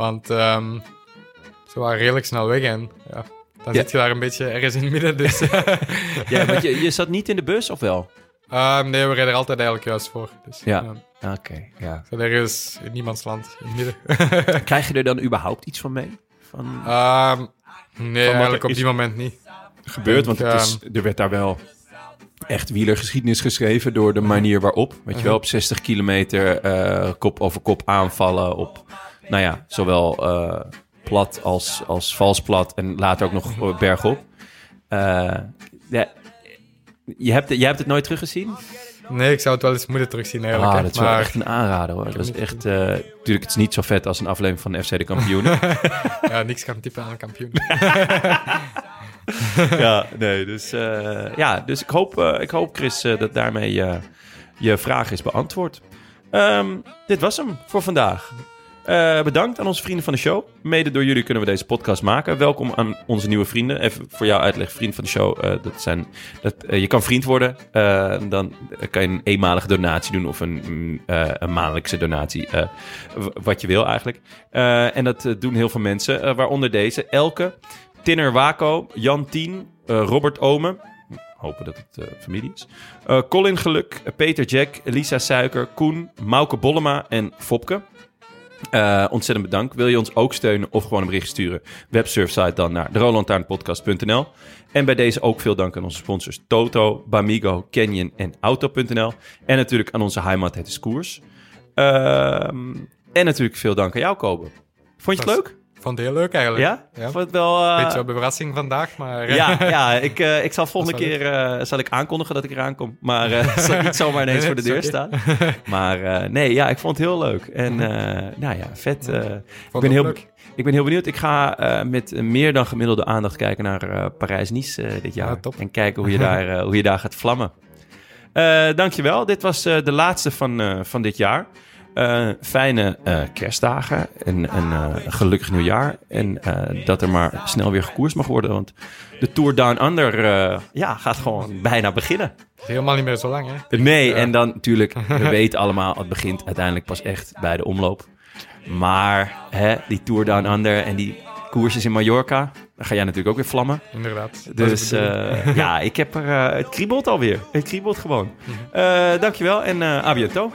Want ehm, ze waren redelijk snel weg en ja, dan Ja. zit je daar een beetje ergens in het midden. Dus Ja, want je, je zat niet in de bus, of wel? Ehm, nee, we rijden er altijd eigenlijk juist voor. Dus, Ja. ja. Oké, ja. Zo ergens in niemands land, in het midden. Krijg je er dan überhaupt iets van mee? Van Ehm, nee, eigenlijk op die moment niet. gebeurd? Want het is, er werd daar wel echt wielergeschiedenis geschreven door de manier waarop. Weet je wel, op 60 kilometer eh, kop over kop aanvallen op nou ja, zowel eh, plat als, als vals plat en later ook nog eh, bergop. Eh, ja, je, hebt, je hebt het nooit teruggezien? Nee, ik zou het wel eens moeten terugzien eigenlijk. Ah, dat is wel echt een aanrader hoor. Dat is echt, eh, natuurlijk, het is niet zo vet als een aflevering van FC de Kampioenen. ja, niks kan typen aan een kampioen. ja, nee, dus, ja, dus ik hoop, ik hoop Chris, dat daarmee je vraag is beantwoord. Ehm, dit was hem voor vandaag. Eh, bedankt aan onze vrienden van de show. Mede door jullie kunnen we deze podcast maken. Welkom aan onze nieuwe vrienden. Even voor jou uitleg, vriend van de show. eh, dat zijn, dat, eh, je kan vriend worden. Dan kan je een eenmalige donatie doen of een, mm, een maandelijkse donatie. wat je wil eigenlijk. En dat doen heel veel mensen. waaronder deze. Elke, Tinner Wako, Jan Tien, Robert Omen. Hopen dat het familie is. Colin Geluk, Peter Jack, Lisa Suiker, Koen, Mauke Bollema en Fopke. Eh, ontzettend bedankt. Wil je ons ook steunen of gewoon een bericht sturen? Websurfsite dan naar derolantaarnpodcast.nl. En bij deze ook veel dank aan onze sponsors Toto, Bamigo, Canyon en Auto.nl. En natuurlijk aan onze heimat, het is koers. Ehm, en natuurlijk veel dank aan jou, Kobe. Vond je het leuk? Vond het heel leuk eigenlijk. Ja? ja. Vond het wel... eh, Beetje op de verrassing vandaag, maar... eh, ja, ja ik, eh, ik zal volgende keer zal ik aankondigen dat ik eraan kom. Maar eh zal ik niet zomaar ineens Nee, voor de deur staan. Maar nee, ja, ik vond het heel leuk. En eh, nou ja, vet. ik, ben heel, leuk. ik ben heel benieuwd. Ik ga met meer dan gemiddelde aandacht kijken naar Parijs-Nice dit jaar. Ja, top. En kijken hoe je daar, hoe je daar gaat vlammen. Dankjewel. Dit was de laatste van, van dit jaar. Eh, fijne eh, kerstdagen en een eh, gelukkig nieuwjaar. En dat er maar snel weer gekoerst mag worden. Want de Tour Down Under ja, gaat gewoon bijna beginnen. Helemaal niet meer zo lang, hè? Nee, Ja. en dan natuurlijk, we weten allemaal, het begint uiteindelijk pas echt bij de omloop. Maar hè, die Tour Down Under en die koersjes in Mallorca, daar ga jij natuurlijk ook weer vlammen. Inderdaad. Dus ja, ik heb er, het kriebelt alweer. Het kriebelt gewoon. Eh dankjewel en bientôt.